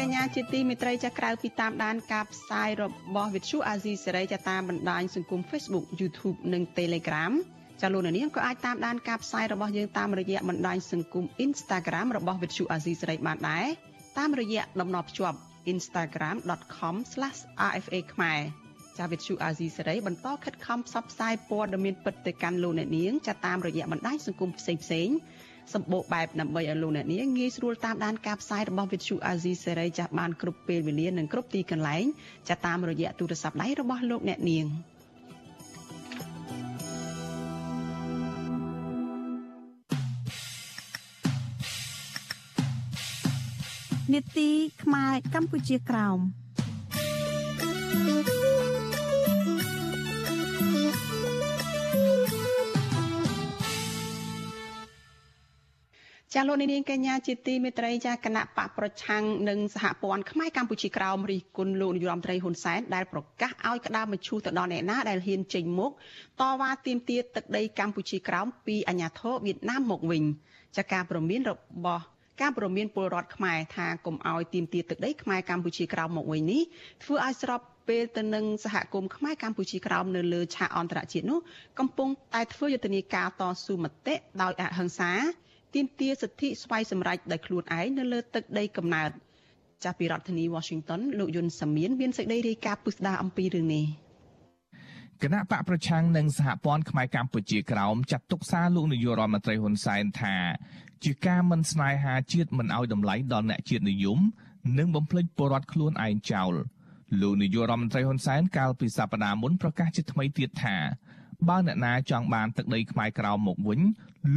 កនាងកញ្ញាជាទីមេត្រីចាក្រៅពីតាមដានការផ្សាយរបស់វិទ្យុអាស៊ីសេរីចាតាមបណ្ដាញសង្គម Facebook YouTube និង Telegram ចាលោកនាងក៏អាចតាមដានការផ្សាយរបស់យើងតាមរយៈបណ្ដាញសង្គម Instagram របស់វិទ្យុអាស៊ីសេរីបានដែរតាមរយៈតំណភ្ជាប់ instagram.com/rfa ខ្មែរចាវិទ្យុអាស៊ីសេរីបន្តខិតខំផ្សព្វផ្សាយព័ត៌មានពិតទៅកាន់លោកអ្នកនាងចាតាមរយៈបណ្ដាញសង្គមផ្សេងៗ សម្បូរបែបដើម្បីឲ្យលោកអ្នកនាងងាយស្រួលតាមដានការផ្សាយរបស់វិទ្យុអាស៊ីសេរីចាស់បានគ្រប់ពេលវេលានិងគ្រប់ទីកន្លែងចាតាមរយៈទូរស័ព្ទដៃរបស់លោកអ្នកនាងនេតិខ្មែរកម្ពុជាក្រោម ចាលោកនាងកញ្ញាជាទីមេត្រីចាគណៈបកប្រឆាំងនិងសហព័ន្ធខ្មែរកម្ពុជាក្រោមរិះគន់លោកនាយរដ្ឋមន្ត្រីហ៊ុនសែនដែលប្រកាសឲ្យក្តារមឈូសទៅដល់អ្នកណាដែលហ៊ានចេញមុខតវ៉ាទាមទារទឹកដីកម្ពុជាក្រោមពីអាញាធរវៀតណាមមកវិញចាការប្រមានរបស់ការប្រមានពលរដ្ឋខ្មែរថាកុំឲ្យទាមទារទឹកដីខ្មែរកម្ពុជាក្រោមមកវិញនេះធ្វើឲ្យស្របពេលទៅនឹងសហគមន៍ខ្មែរកម្ពុជាក្រោមនៅលើឆាកអន្តរជាតិនោះកំពុងតែធ្វើយុទ្ធនាការតស៊ូមតិដោយអហិង្សា ទាមទារសិទ្ធិស្វ័យសម្រេចដោយខ្លួនឯងនៅលើទឹកដីកំណើតចាប់ពីរដ្ឋធានី Washington លោកយុនសាមៀនមានសេចក្តីរាយការណ៍ពុស្ដាអំពីរឿងនេះគណៈបកប្រឆាំងនិងសហព័ន្ធខ្មែរកម្ពុជាក្រោមចាត់ទុកសារលោកនាយករដ្ឋមន្ត្រីហ៊ុនសែនថាជាការមិនស្នេហាជាតិមិនឲ្យតម្លៃដល់អ្នកជាតិនិយមនិងបំភ្លេចពលរដ្ឋខ្លួនឯងចោលលោកនាយករដ្ឋមន្ត្រីហ៊ុនសែនកាលពីសប្តាហ៍មុនប្រកាសជាថ្មីទៀតថា បើអ្នកណាចង់បានទឹកដីខ្មែរក្រោមមកវិញ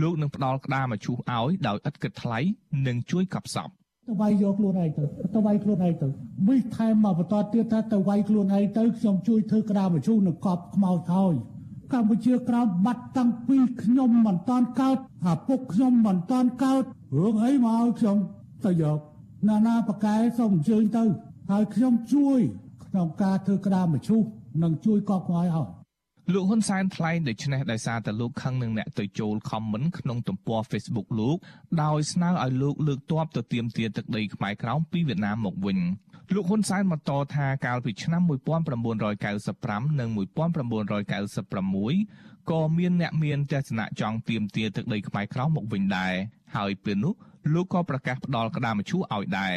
លោកនឹងផ្ដល់ក្តារមឈូសឲ្យដោយឥតគិតថ្លៃនិងជួយកប់សពទៅវាយយកខ្លួនឯងទៅទៅវាយខ្លួនឯងទៅវិថែមមកបន្តទៀតថាទៅវាយខ្លួនឯងទៅខ្ញុំជួយធ្វើក្តារមឈូសនឹងកប់ខ្មោចហើយកម្ពុជាក្រោមបាត់តាំងពីខ្ញុំមិនតាន់កើតអាពុកខ្ញុំមិនតាន់កើតរឿងអីមកឲ្យខ្ញុំទៅយកណានាបកែសូមអញ្ជើញទៅហើយខ្ញុំជួយក្នុងការធ្វើក្តារមឈូសនិងជួយកប់ខ្មោចឲ្យ លោកហ៊ុនសែនថ្លែងដូច្នេះដោយសារតែលោកខឹងនឹងអ្នកទៅចូល comment ក្នុងទំព័រ Facebook លោកដោយស្នើឲ្យលោកលើកទ័ពទៅទាមទារទឹកដីខ្មែរក្រោមពីវៀតណាមមកវិញលោកហ៊ុនសែនបន្តថាកាលពីឆ្នាំ1995និង1996ក៏មានអ្នកមានទស្សនៈចង់ទាមទារទឹកដីខ្មែរក្រោមមកវិញដែរហើយពេលនោះលោកក៏ប្រកាសផ្ដល់ក្តារមឈូសឲ្យដែរ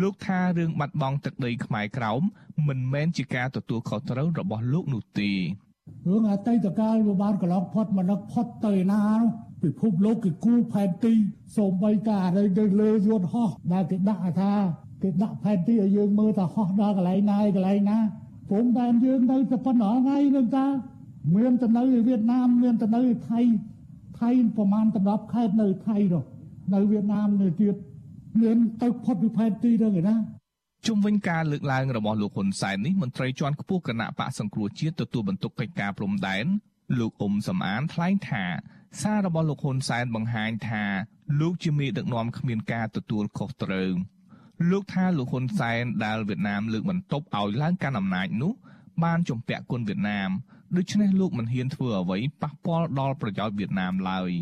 លោកថារឿងបាត់បង់ទឹកដីខ្មែរក្រោមមិនមែនជាការទទួលខុសត្រូវរបស់លោកនោះទេ រឿងអតីតកាលវាបានកន្លងផុតមកនឹកផុតទៅណានោះពិភពលោកគេគូផែនទីសូម្បីតែអរិយទៅលើយន្តហោះដែលគេដាក់ថាគេដាក់ផែនទីឲ្យយើងមើលថាហោះដល់កន្លែងណាកន្លែងណាព្រមតែយើងនៅតែប៉ុណ្ណោះថ្ងៃនឹងតាមានទៅនៅវៀតណាមមានទៅនៅថៃថៃប្រហែល10ខេត្តនៅថៃនោះនៅវៀតណាមនៅទៀតមានទៅផុតពីផែនទីទៅឯណា ជុំវិញការលើកឡើងរបស់លោកហ៊ុនសែននេះមន្ត្រីជាន់ខ្ពស់គណៈបកសង្គ្រោះជាតិទទួលបន្ទុកកិច្ចការព្រំដែនលោកអ៊ុំសំអានថ្លែងថា សាររបស់លោកហ៊ុនសែនបង្ហាញថាលោកជាមេដឹកនាំគ្មានការទទួលខុសត្រូវលោកថាលោកហ៊ុនសែនដែលវៀតណាមលើកបន្ទប់ឲ្យឡើងកាន់អំណាចនោះ បានជំពាក់គុណវៀតណាមដូច្នេះលោកមិនហ៊ានធ្វើអ្វីប៉ះពាល់ដល់ប្រយោជន៍វៀតណាមឡើយ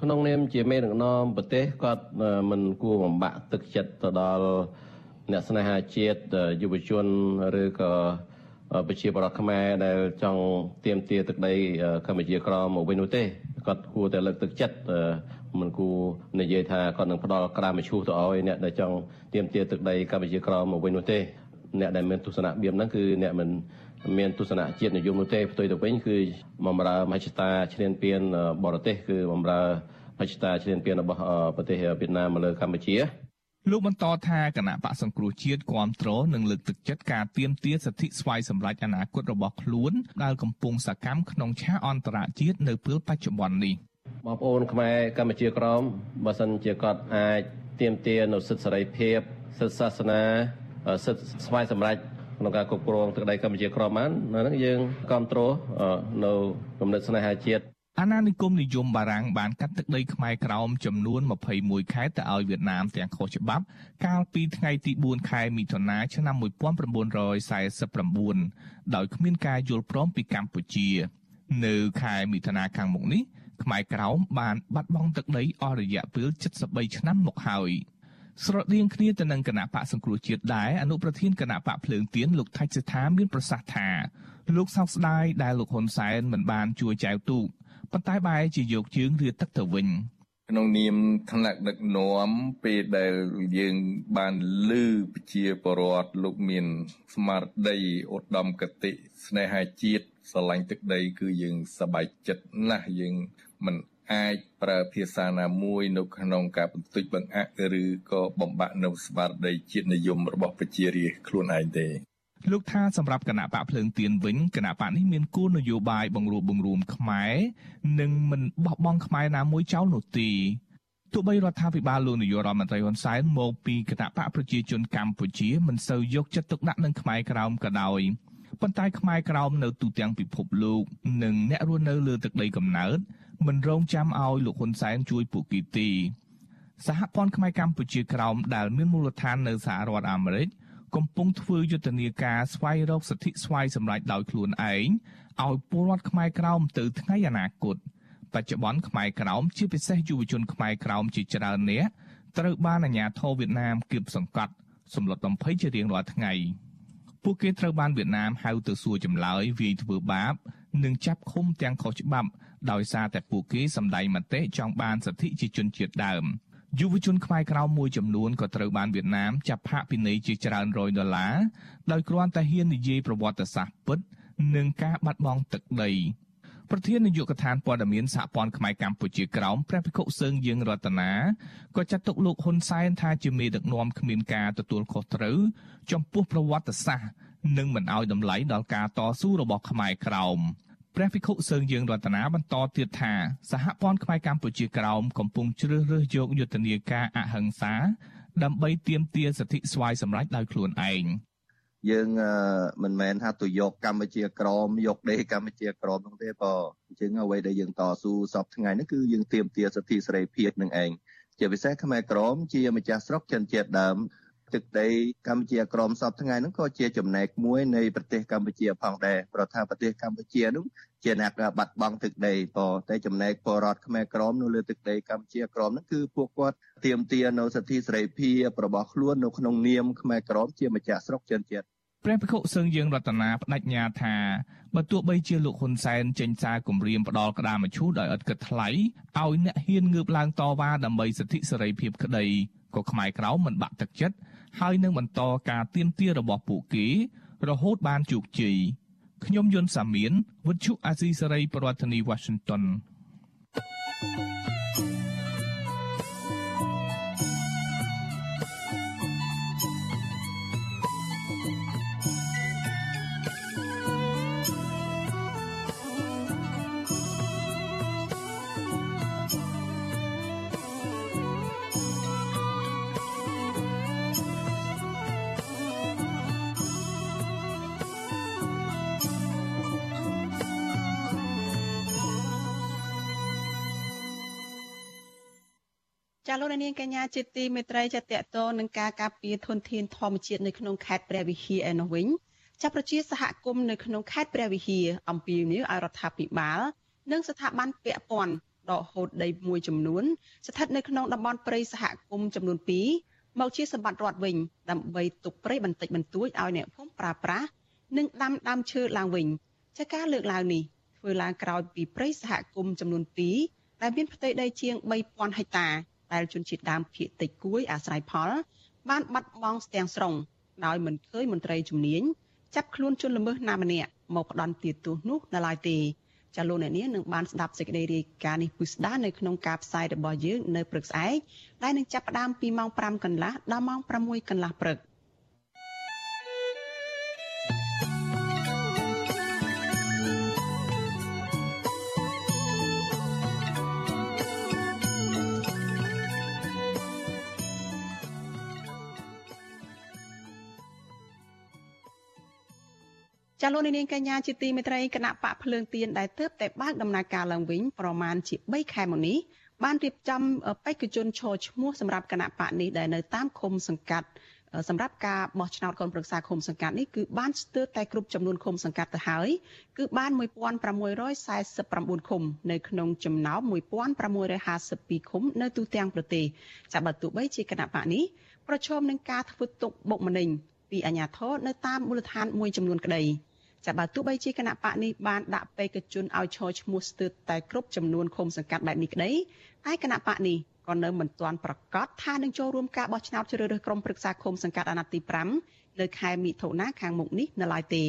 ក្នុងនាមជាមេដឹកនាំប្រទេសគាត់មិនគួរបំបាក់ទឹកចិត្តទៅដល់ អ្នកស្នេហាជាតិយុវជនឬក៏ប្រជាពលរដ្ឋខ្មែរដែលចង់ទៀមទាទឹកដីកម្ពុជាក្រមកវិញនោះទេគាត់គួរតែលើកទឹកចិត្តមិនគួរនិយាយថាគាត់នឹងផ្ដល់ក្រាមឈូសទៅឲ្យអ្នកដែលចង់ទៀមទាទឹកដីកម្ពុជាក្រមកវិញនោះទេអ្នកដែលមានទស្សនៈបៀមហ្នឹងគឺអ្នកមិនមានទស្សនៈជាតិនិយមនោះទេផ្ទុយទៅវិញគឺបំរើមហិច្ឆតាឈ្លានពានបរទេសគឺបំរើមហិច្ឆតាឈ្លានពានរបស់ប្រទេសវៀតណាមមកលើកម្ពុជា លោកបន្តថាគណៈបកសង្គ្រោះជាតិគ្រប់គ្រងនិងលើកទឹកចិត្តការទៀមទាសិទ្ធិស្វ័យសម្រេចអនាគតរបស់ខ្លួនដែលកំពុងសកម្មក្នុងឆាកអន្តរជាតិនៅពេលបច្ចុប្បន្ននេះបងប្អូនខ្មែរកម្ពុជាក្រមបើសិនជាគាត់អាចទៀមទានៅសិទ្ធិសេរីភាពសិទ្ធិសាសនាសិទ្ធិស្វ័យសម្រេចក្នុងការគ្រប់គ្រងទឹកដីកម្ពុជាក្រមបាននៅនឹងយើងគ្រប់គ្រងនៅគំនិតស្នេហាជាតិ អាណានិគមនិយមបារាំងបានកាត់ទឹកដីខ្មែរក្រោមចំនួន21ខេត្តទៅឲ្យវៀតណាមទាំងខុសច្បាប់ កាលពីថ្ងៃទី4ខែមិថុនាឆ្នាំ1949ដោយគ្មានការយល់ព្រមពីកម្ពុជា នៅខែមិថុនាខាងមុខនេះខ្មែរក្រោមបានបាត់បង់ទឹកដីអស់រយៈពេល73ឆ្នាំមកហើយស្រដៀងគ្នាទៅនឹងគណៈបកសង្គ្រោះជាតិដែរអនុប្រធានគណៈបកភ្លើងទៀនលោកថៃសិដ្ឋាមានប្រសាសន៍ថាលោកសោកស្ដាយដែលលោកហ៊ុនសែនមិនបានជួយចែវទូក ប៉ុន្តែបែរជាយកជើងរាទឹកទៅវិញក្នុងនាមថ្នាក់ដឹកនាំពេលដែលយើងបានលឺប្រជាពលរដ្ឋលោកមាន ស្មារតីឧត្តមគតិស្នេហាជាតិស្រឡាញ់ទឹកដី គឺយើងសប្បាយចិត្តណាស់យើងមិនអាចប្រើភាសាណាមួយនៅក្នុងការបន្តិចបង្អាក់ឬក៏បំបាក់នៅស្មារតីជាតិនិយមរបស់ប្រជារាស្ត្រខ្លួនឯងទេ លោកថាសម្រាប់គណៈបកភ្លើងទៀនវិញគណៈបកនេះមានគោលនយោបាយបង្រួបបង្រួមខ្មែរនិងមិនបោះបង់ខ្មែរណាមួយចោលនោះទេទោះបីរដ្ឋាភិបាលលោកនាយករដ្ឋមន្ត្រីហ៊ុនសែនមកពីគណៈបកប្រជាជនកម្ពុជាមិនសូវយកចិត្តទុកដាក់នឹងខ្មែរក្រោមក៏ដោយប៉ុន្តែខ្មែរក្រោមនៅទូទាំងពិភពលោកនិងអ្នករស់នៅលើទឹកដីកំណើតមិនរងចាំឲ្យលោកហ៊ុនសែនជួយពួកគេទេសហព័ន្ធខ្មែរកម្ពុជាក្រោមដែលមានមូលដ្ឋាននៅសហរដ្ឋអាមេរិក កំពុងធ្វើយុទ្ធនាការស្វែងរកសិទ្ធិស្វ័យសម្រេចដោយខ្លួនឯងឲ្យពលរដ្ឋខ្មែរក្រោមទៅថ្ងៃអនាគតបច្ចុប្បន្នខ្មែរក្រោមជាពិសេសយុវជនខ្មែរក្រោមជាច្រើននាក់ត្រូវបានអាជ្ញាធរវៀតណាមគៀបសង្កត់សម្លុតបំភ័យជារៀងរាល់ថ្ងៃពួកគេត្រូវបានវៀតណាមហៅទៅសួរចម្លើយវាយធ្វើបាប និងចាប់ឃុំទាំងខុសច្បាប់ដោយសារតែពួកគេសម្ដែងមតិចង់បានសិទ្ធិជាជនជាតិដើម យុវជនខ្មែរក្រៅមួយចំនួនក៏ត្រូវបានវៀតណាមចាប់ផាកពិន័យជាច្រើនរយដុល្លារដោយគ្រាន់តែហ៊ាននិយាយប្រវត្តិសាស្ត្រពិតនិងការបាត់បង់ទឹកដីប្រធាននាយកដ្ឋានព័ត៌មានសហព័ន្ធខ្មែរកម្ពុជាក្រោមព្រះភិក្ខុសើងយើងរតនាក៏ចាត់ទុកលោកហ៊ុនសែនថាជាមេដឹកនាំគ្មានការទទួលខុសត្រូវចំពោះប្រវត្តិសាស្ត្រនិងមិនអោយតម្លៃដល់ការតស៊ូរបស់ខ្មែរក្រោម ព្រះភិក្ខុសើងយើងរតនាបន្តទៀតថាសហព័ន្ធខ្មែរកម្ពុជាក្រោមកំពុងជ្រើសរើសយកយុទ្ធនាការអហិង្សា ដើម្បីទាមទារសិទ្ធិស្វ័យសម្រេចដោយខ្លួនឯងយើងមិនមែនថាទៅយកកម្ពុជាក្រមយកដេកម្ពុជាក្រមនោះទេក៏អញ្ចឹងអ្វីដែលយើងតស៊ូសពថ្ងៃនេះគឺយើងទាមទារសិទ្ធិសេរីភាពនឹងឯងជាពិសេសខ្មែរក្រមជាម្ចាស់ស្រុកចិនជាតិដើម ទឹកដីកម្ពុជាក្រមសពថ្ងៃហ្នឹងក៏ជាចំណែកមួយនៃប្រទេសកម្ពុជាផងដែរប្រថាប្រទេសកម្ពុជានោះជាអ្នកបាត់បង់ទឹកដីក៏តែចំណែកពលរដ្ឋខ្មែរក្រមនៅលើទឹកដីកម្ពុជាក្រមហ្នឹងគឺពួកគាត់ទាមទារនៅសិទ្ធិសេរីភាពរបស់ខ្លួននៅក្នុងនាមខ្មែរក្រមជាម្ចាស់ស្រុកចិនជាតិព្រះភិក្ខុសឹងយើងរតនាបដិញ្ញាថាបើទោះបីជាលោកហ៊ុនសែនចេញសារគម្រាមផ្ដាល់ក្តារមឈូសដោយឥតគិតថ្លៃឲ្យអ្នកហ៊ានងើបឡើងតវ៉ាដើម្បីសិទ្ធិសេរីភាពក្តីក៏ខ្មែរក្រៅមិនបាក់ទឹកចិត្ត ហើយនឹងបន្តការទៀមទារបស់ពួកគេ រហូតបានជោគជ័យខ្ញុំយុនសាមៀនវិទ្យុអាស៊ីសេរីប្រធានាធិបតី Washington thank you ចាលោកនាងកញ្ញាជាទីមេត្រីចាតកតនឹងការការពារធនធានធម្មជាតិនៅក្នុងខេត្តព្រះវិហារឯនោះវិញចាប់ប្រជាសហគមន៍នៅក្នុងខេត្តព្រះវិហារអំពីនីវឲ្យរដ្ឋាភិបាល និងស្ថាប័នពាក់ព័ន្ធដកហូតដីមួយចំនួន ស្ថិតនៅក្នុងតំបន់ព្រៃសហគមន៍ចំនួន2មកជាសម្បត្តិរដ្ឋវិញដើម្បីទុកព្រៃបន្តិចបន្តួចឲ្យអ្នកភូមិប្រើប្រាស់និងដាំដើមឈើឡើងវិញចាការលើកឡើងនេះធ្វើឡើងក្រោយពីព្រៃសហគមន៍ចំនួន2ដែលមានផ្ទៃដីជាង3000ហិកតា ដែលជនជាតិដើមភាគតិចគួយអាស្រ័យផល បានបាត់បង់ស្ទាំងស្រុងដោយមិនឃើញមន្ត្រីជំនាញចាប់ខ្លួនជនល្មើសណាម្នាក់មកផ្ដន់ទាទោសនោះនៅឡើយទេចាលោកអ្នកនាងនឹងបានស្ដាប់សេចក្តីរាយការណ៍នេះពុស្ដានៅក្នុងការផ្សាយរបស់យើងនៅព្រឹកស្អែកដែលនឹងចាប់ផ្ដើមពីម៉ោង5កន្លះដល់ម៉ោង6កន្លះព្រឹក។ ចាលោកនាងកញ្ញាជាទីមេត្រីគណៈបកភ្លើងទៀនដែលទើបតែបើកដំណើរការឡើងវិញប្រមាណជា3ខែមកនេះបានរៀបចំបេក្ខជនឈរឈ្មោះសម្រាប់គណៈបកនេះដែលនៅតាមឃុំសង្កាត់សម្រាប់ការបោះឆ្នោតកូនប្រឹក្សាឃុំសង្កាត់នេះគឺបានស្ទើរតែគ្រប់ចំនួនឃុំសង្កាត់ទៅហើយគឺបាន1649ឃុំនៅក្នុងចំណោម1652ឃុំនៅទូទាំងប្រទេសចាប់បើទោះបីជាគណៈបកនេះប្រឈមនឹងការធ្វើទុកបុកម្នេញពីអាជ្ញាធរនៅតាមមូលដ្ឋានមួយចំនួនក្តី ចាបើទោះបីជាគណៈបកនេះបានដាក់បេក្ខជនឲ្យឈរឈ្មោះស្ទើរតែគ្រប់ចំនួនឃុំសង្កាត់បែបនេះក្តីតែគណៈបកនេះក៏នៅមិនទាន់ប្រកាសថានឹងចូលរួមការបោះឆ្នោតជ្រើសរើសក្រុមប្រឹក្សាឃុំសង្កាត់អាណត្តិទី5នៅខែមិថុនាខាងមុខនេះនៅឡើយទេ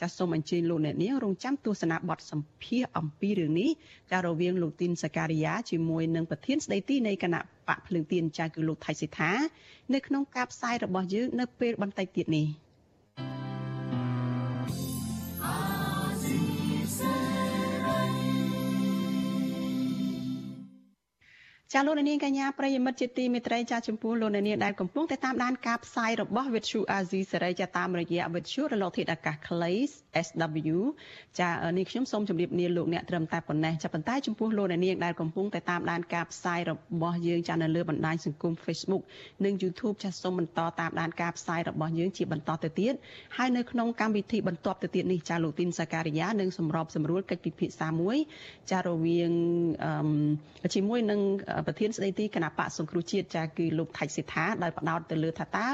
ចាសសូមអញ្ជើញលោកអ្នកនាងរងចាំទស្សនាបទសម្ភាសអំពីរឿងនេះចារវាងលោកទីនសការីយ៉ាជាមួយនឹងប្រធានស្ដីទីនៃគណៈបកភ្លើងទៀនចាគឺលោកថៃសិដ្ឋានៅក្នុងការផ្សាយរបស់យើងនៅពេលបន្តិចទៀតនេះ។ ចាលោកនាងកញ្ញាប្រិយមិត្តជាទីមេត្រីចាចំពោះលោកនាងដែលកំពុងតែតាមដានការផ្សាយរបស់វិទ្យុអាស៊ីសេរីចាតាមរយៈវិទ្យុរលកធាតុអាកាសខ្លី SW ចានេះខ្ញុំសូមជម្រាបលាលោកអ្នកត្រឹមតែប៉ុណ្ណេះចាប៉ុន្តែចំពោះលោកនាងដែលកំពុងតែតាមដានការផ្សាយរបស់យើងចានៅលើបណ្ដាញសង្គម Facebook និង YouTube ចាសូមបន្តតាមដានការផ្សាយរបស់យើងជាបន្តទៅទៀតហើយនៅក្នុងកម្មវិធីបន្តទៅទៀតនេះចាលោកទីនសាការីយ៉ានឹងសម្របសម្រួលកិច្ចពិភាក្សាមួយចារវាងជាមួយនឹងប្រធានស្ដីទីគណៈបកសង្គ្រោះជាតិចាគឺលោកថៃសិដ្ឋាដោយផ្ដោតទៅលើថាតើ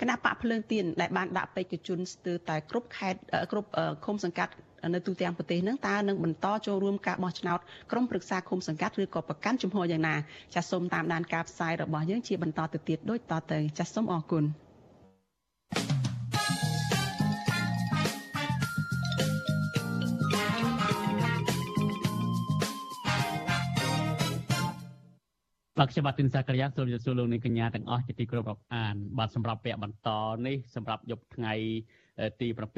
គណៈបកភ្លើងទៀនដែលបានដាក់បេក្ខជនស្ទើរតែគ្រប់ខេត្តគ្រប់ឃុំសង្កាត់នៅទូទាំងប្រទេសនឹងតើនឹងបន្តចូលរួមការបោះឆ្នោតក្រុមប្រឹក្សាឃុំសង្កាត់ឬក៏ប្រកាន់ជំហរយ៉ាងណាចាសសូមតាមដានការផ្សាយរបស់យើងជាបន្តទៅទៀតដូចតទៅចាសសូមអរគុណ បាទខ្ញុំបាទទីនសាករិយាសូមជម្រាបសួរលោកនាងកញ្ញាទាំងអស់ជាទីគោរពរាប់អានបាទសម្រាប់វគ្គបន្តនេះសម្រាប់យប់ថ្ងៃទី7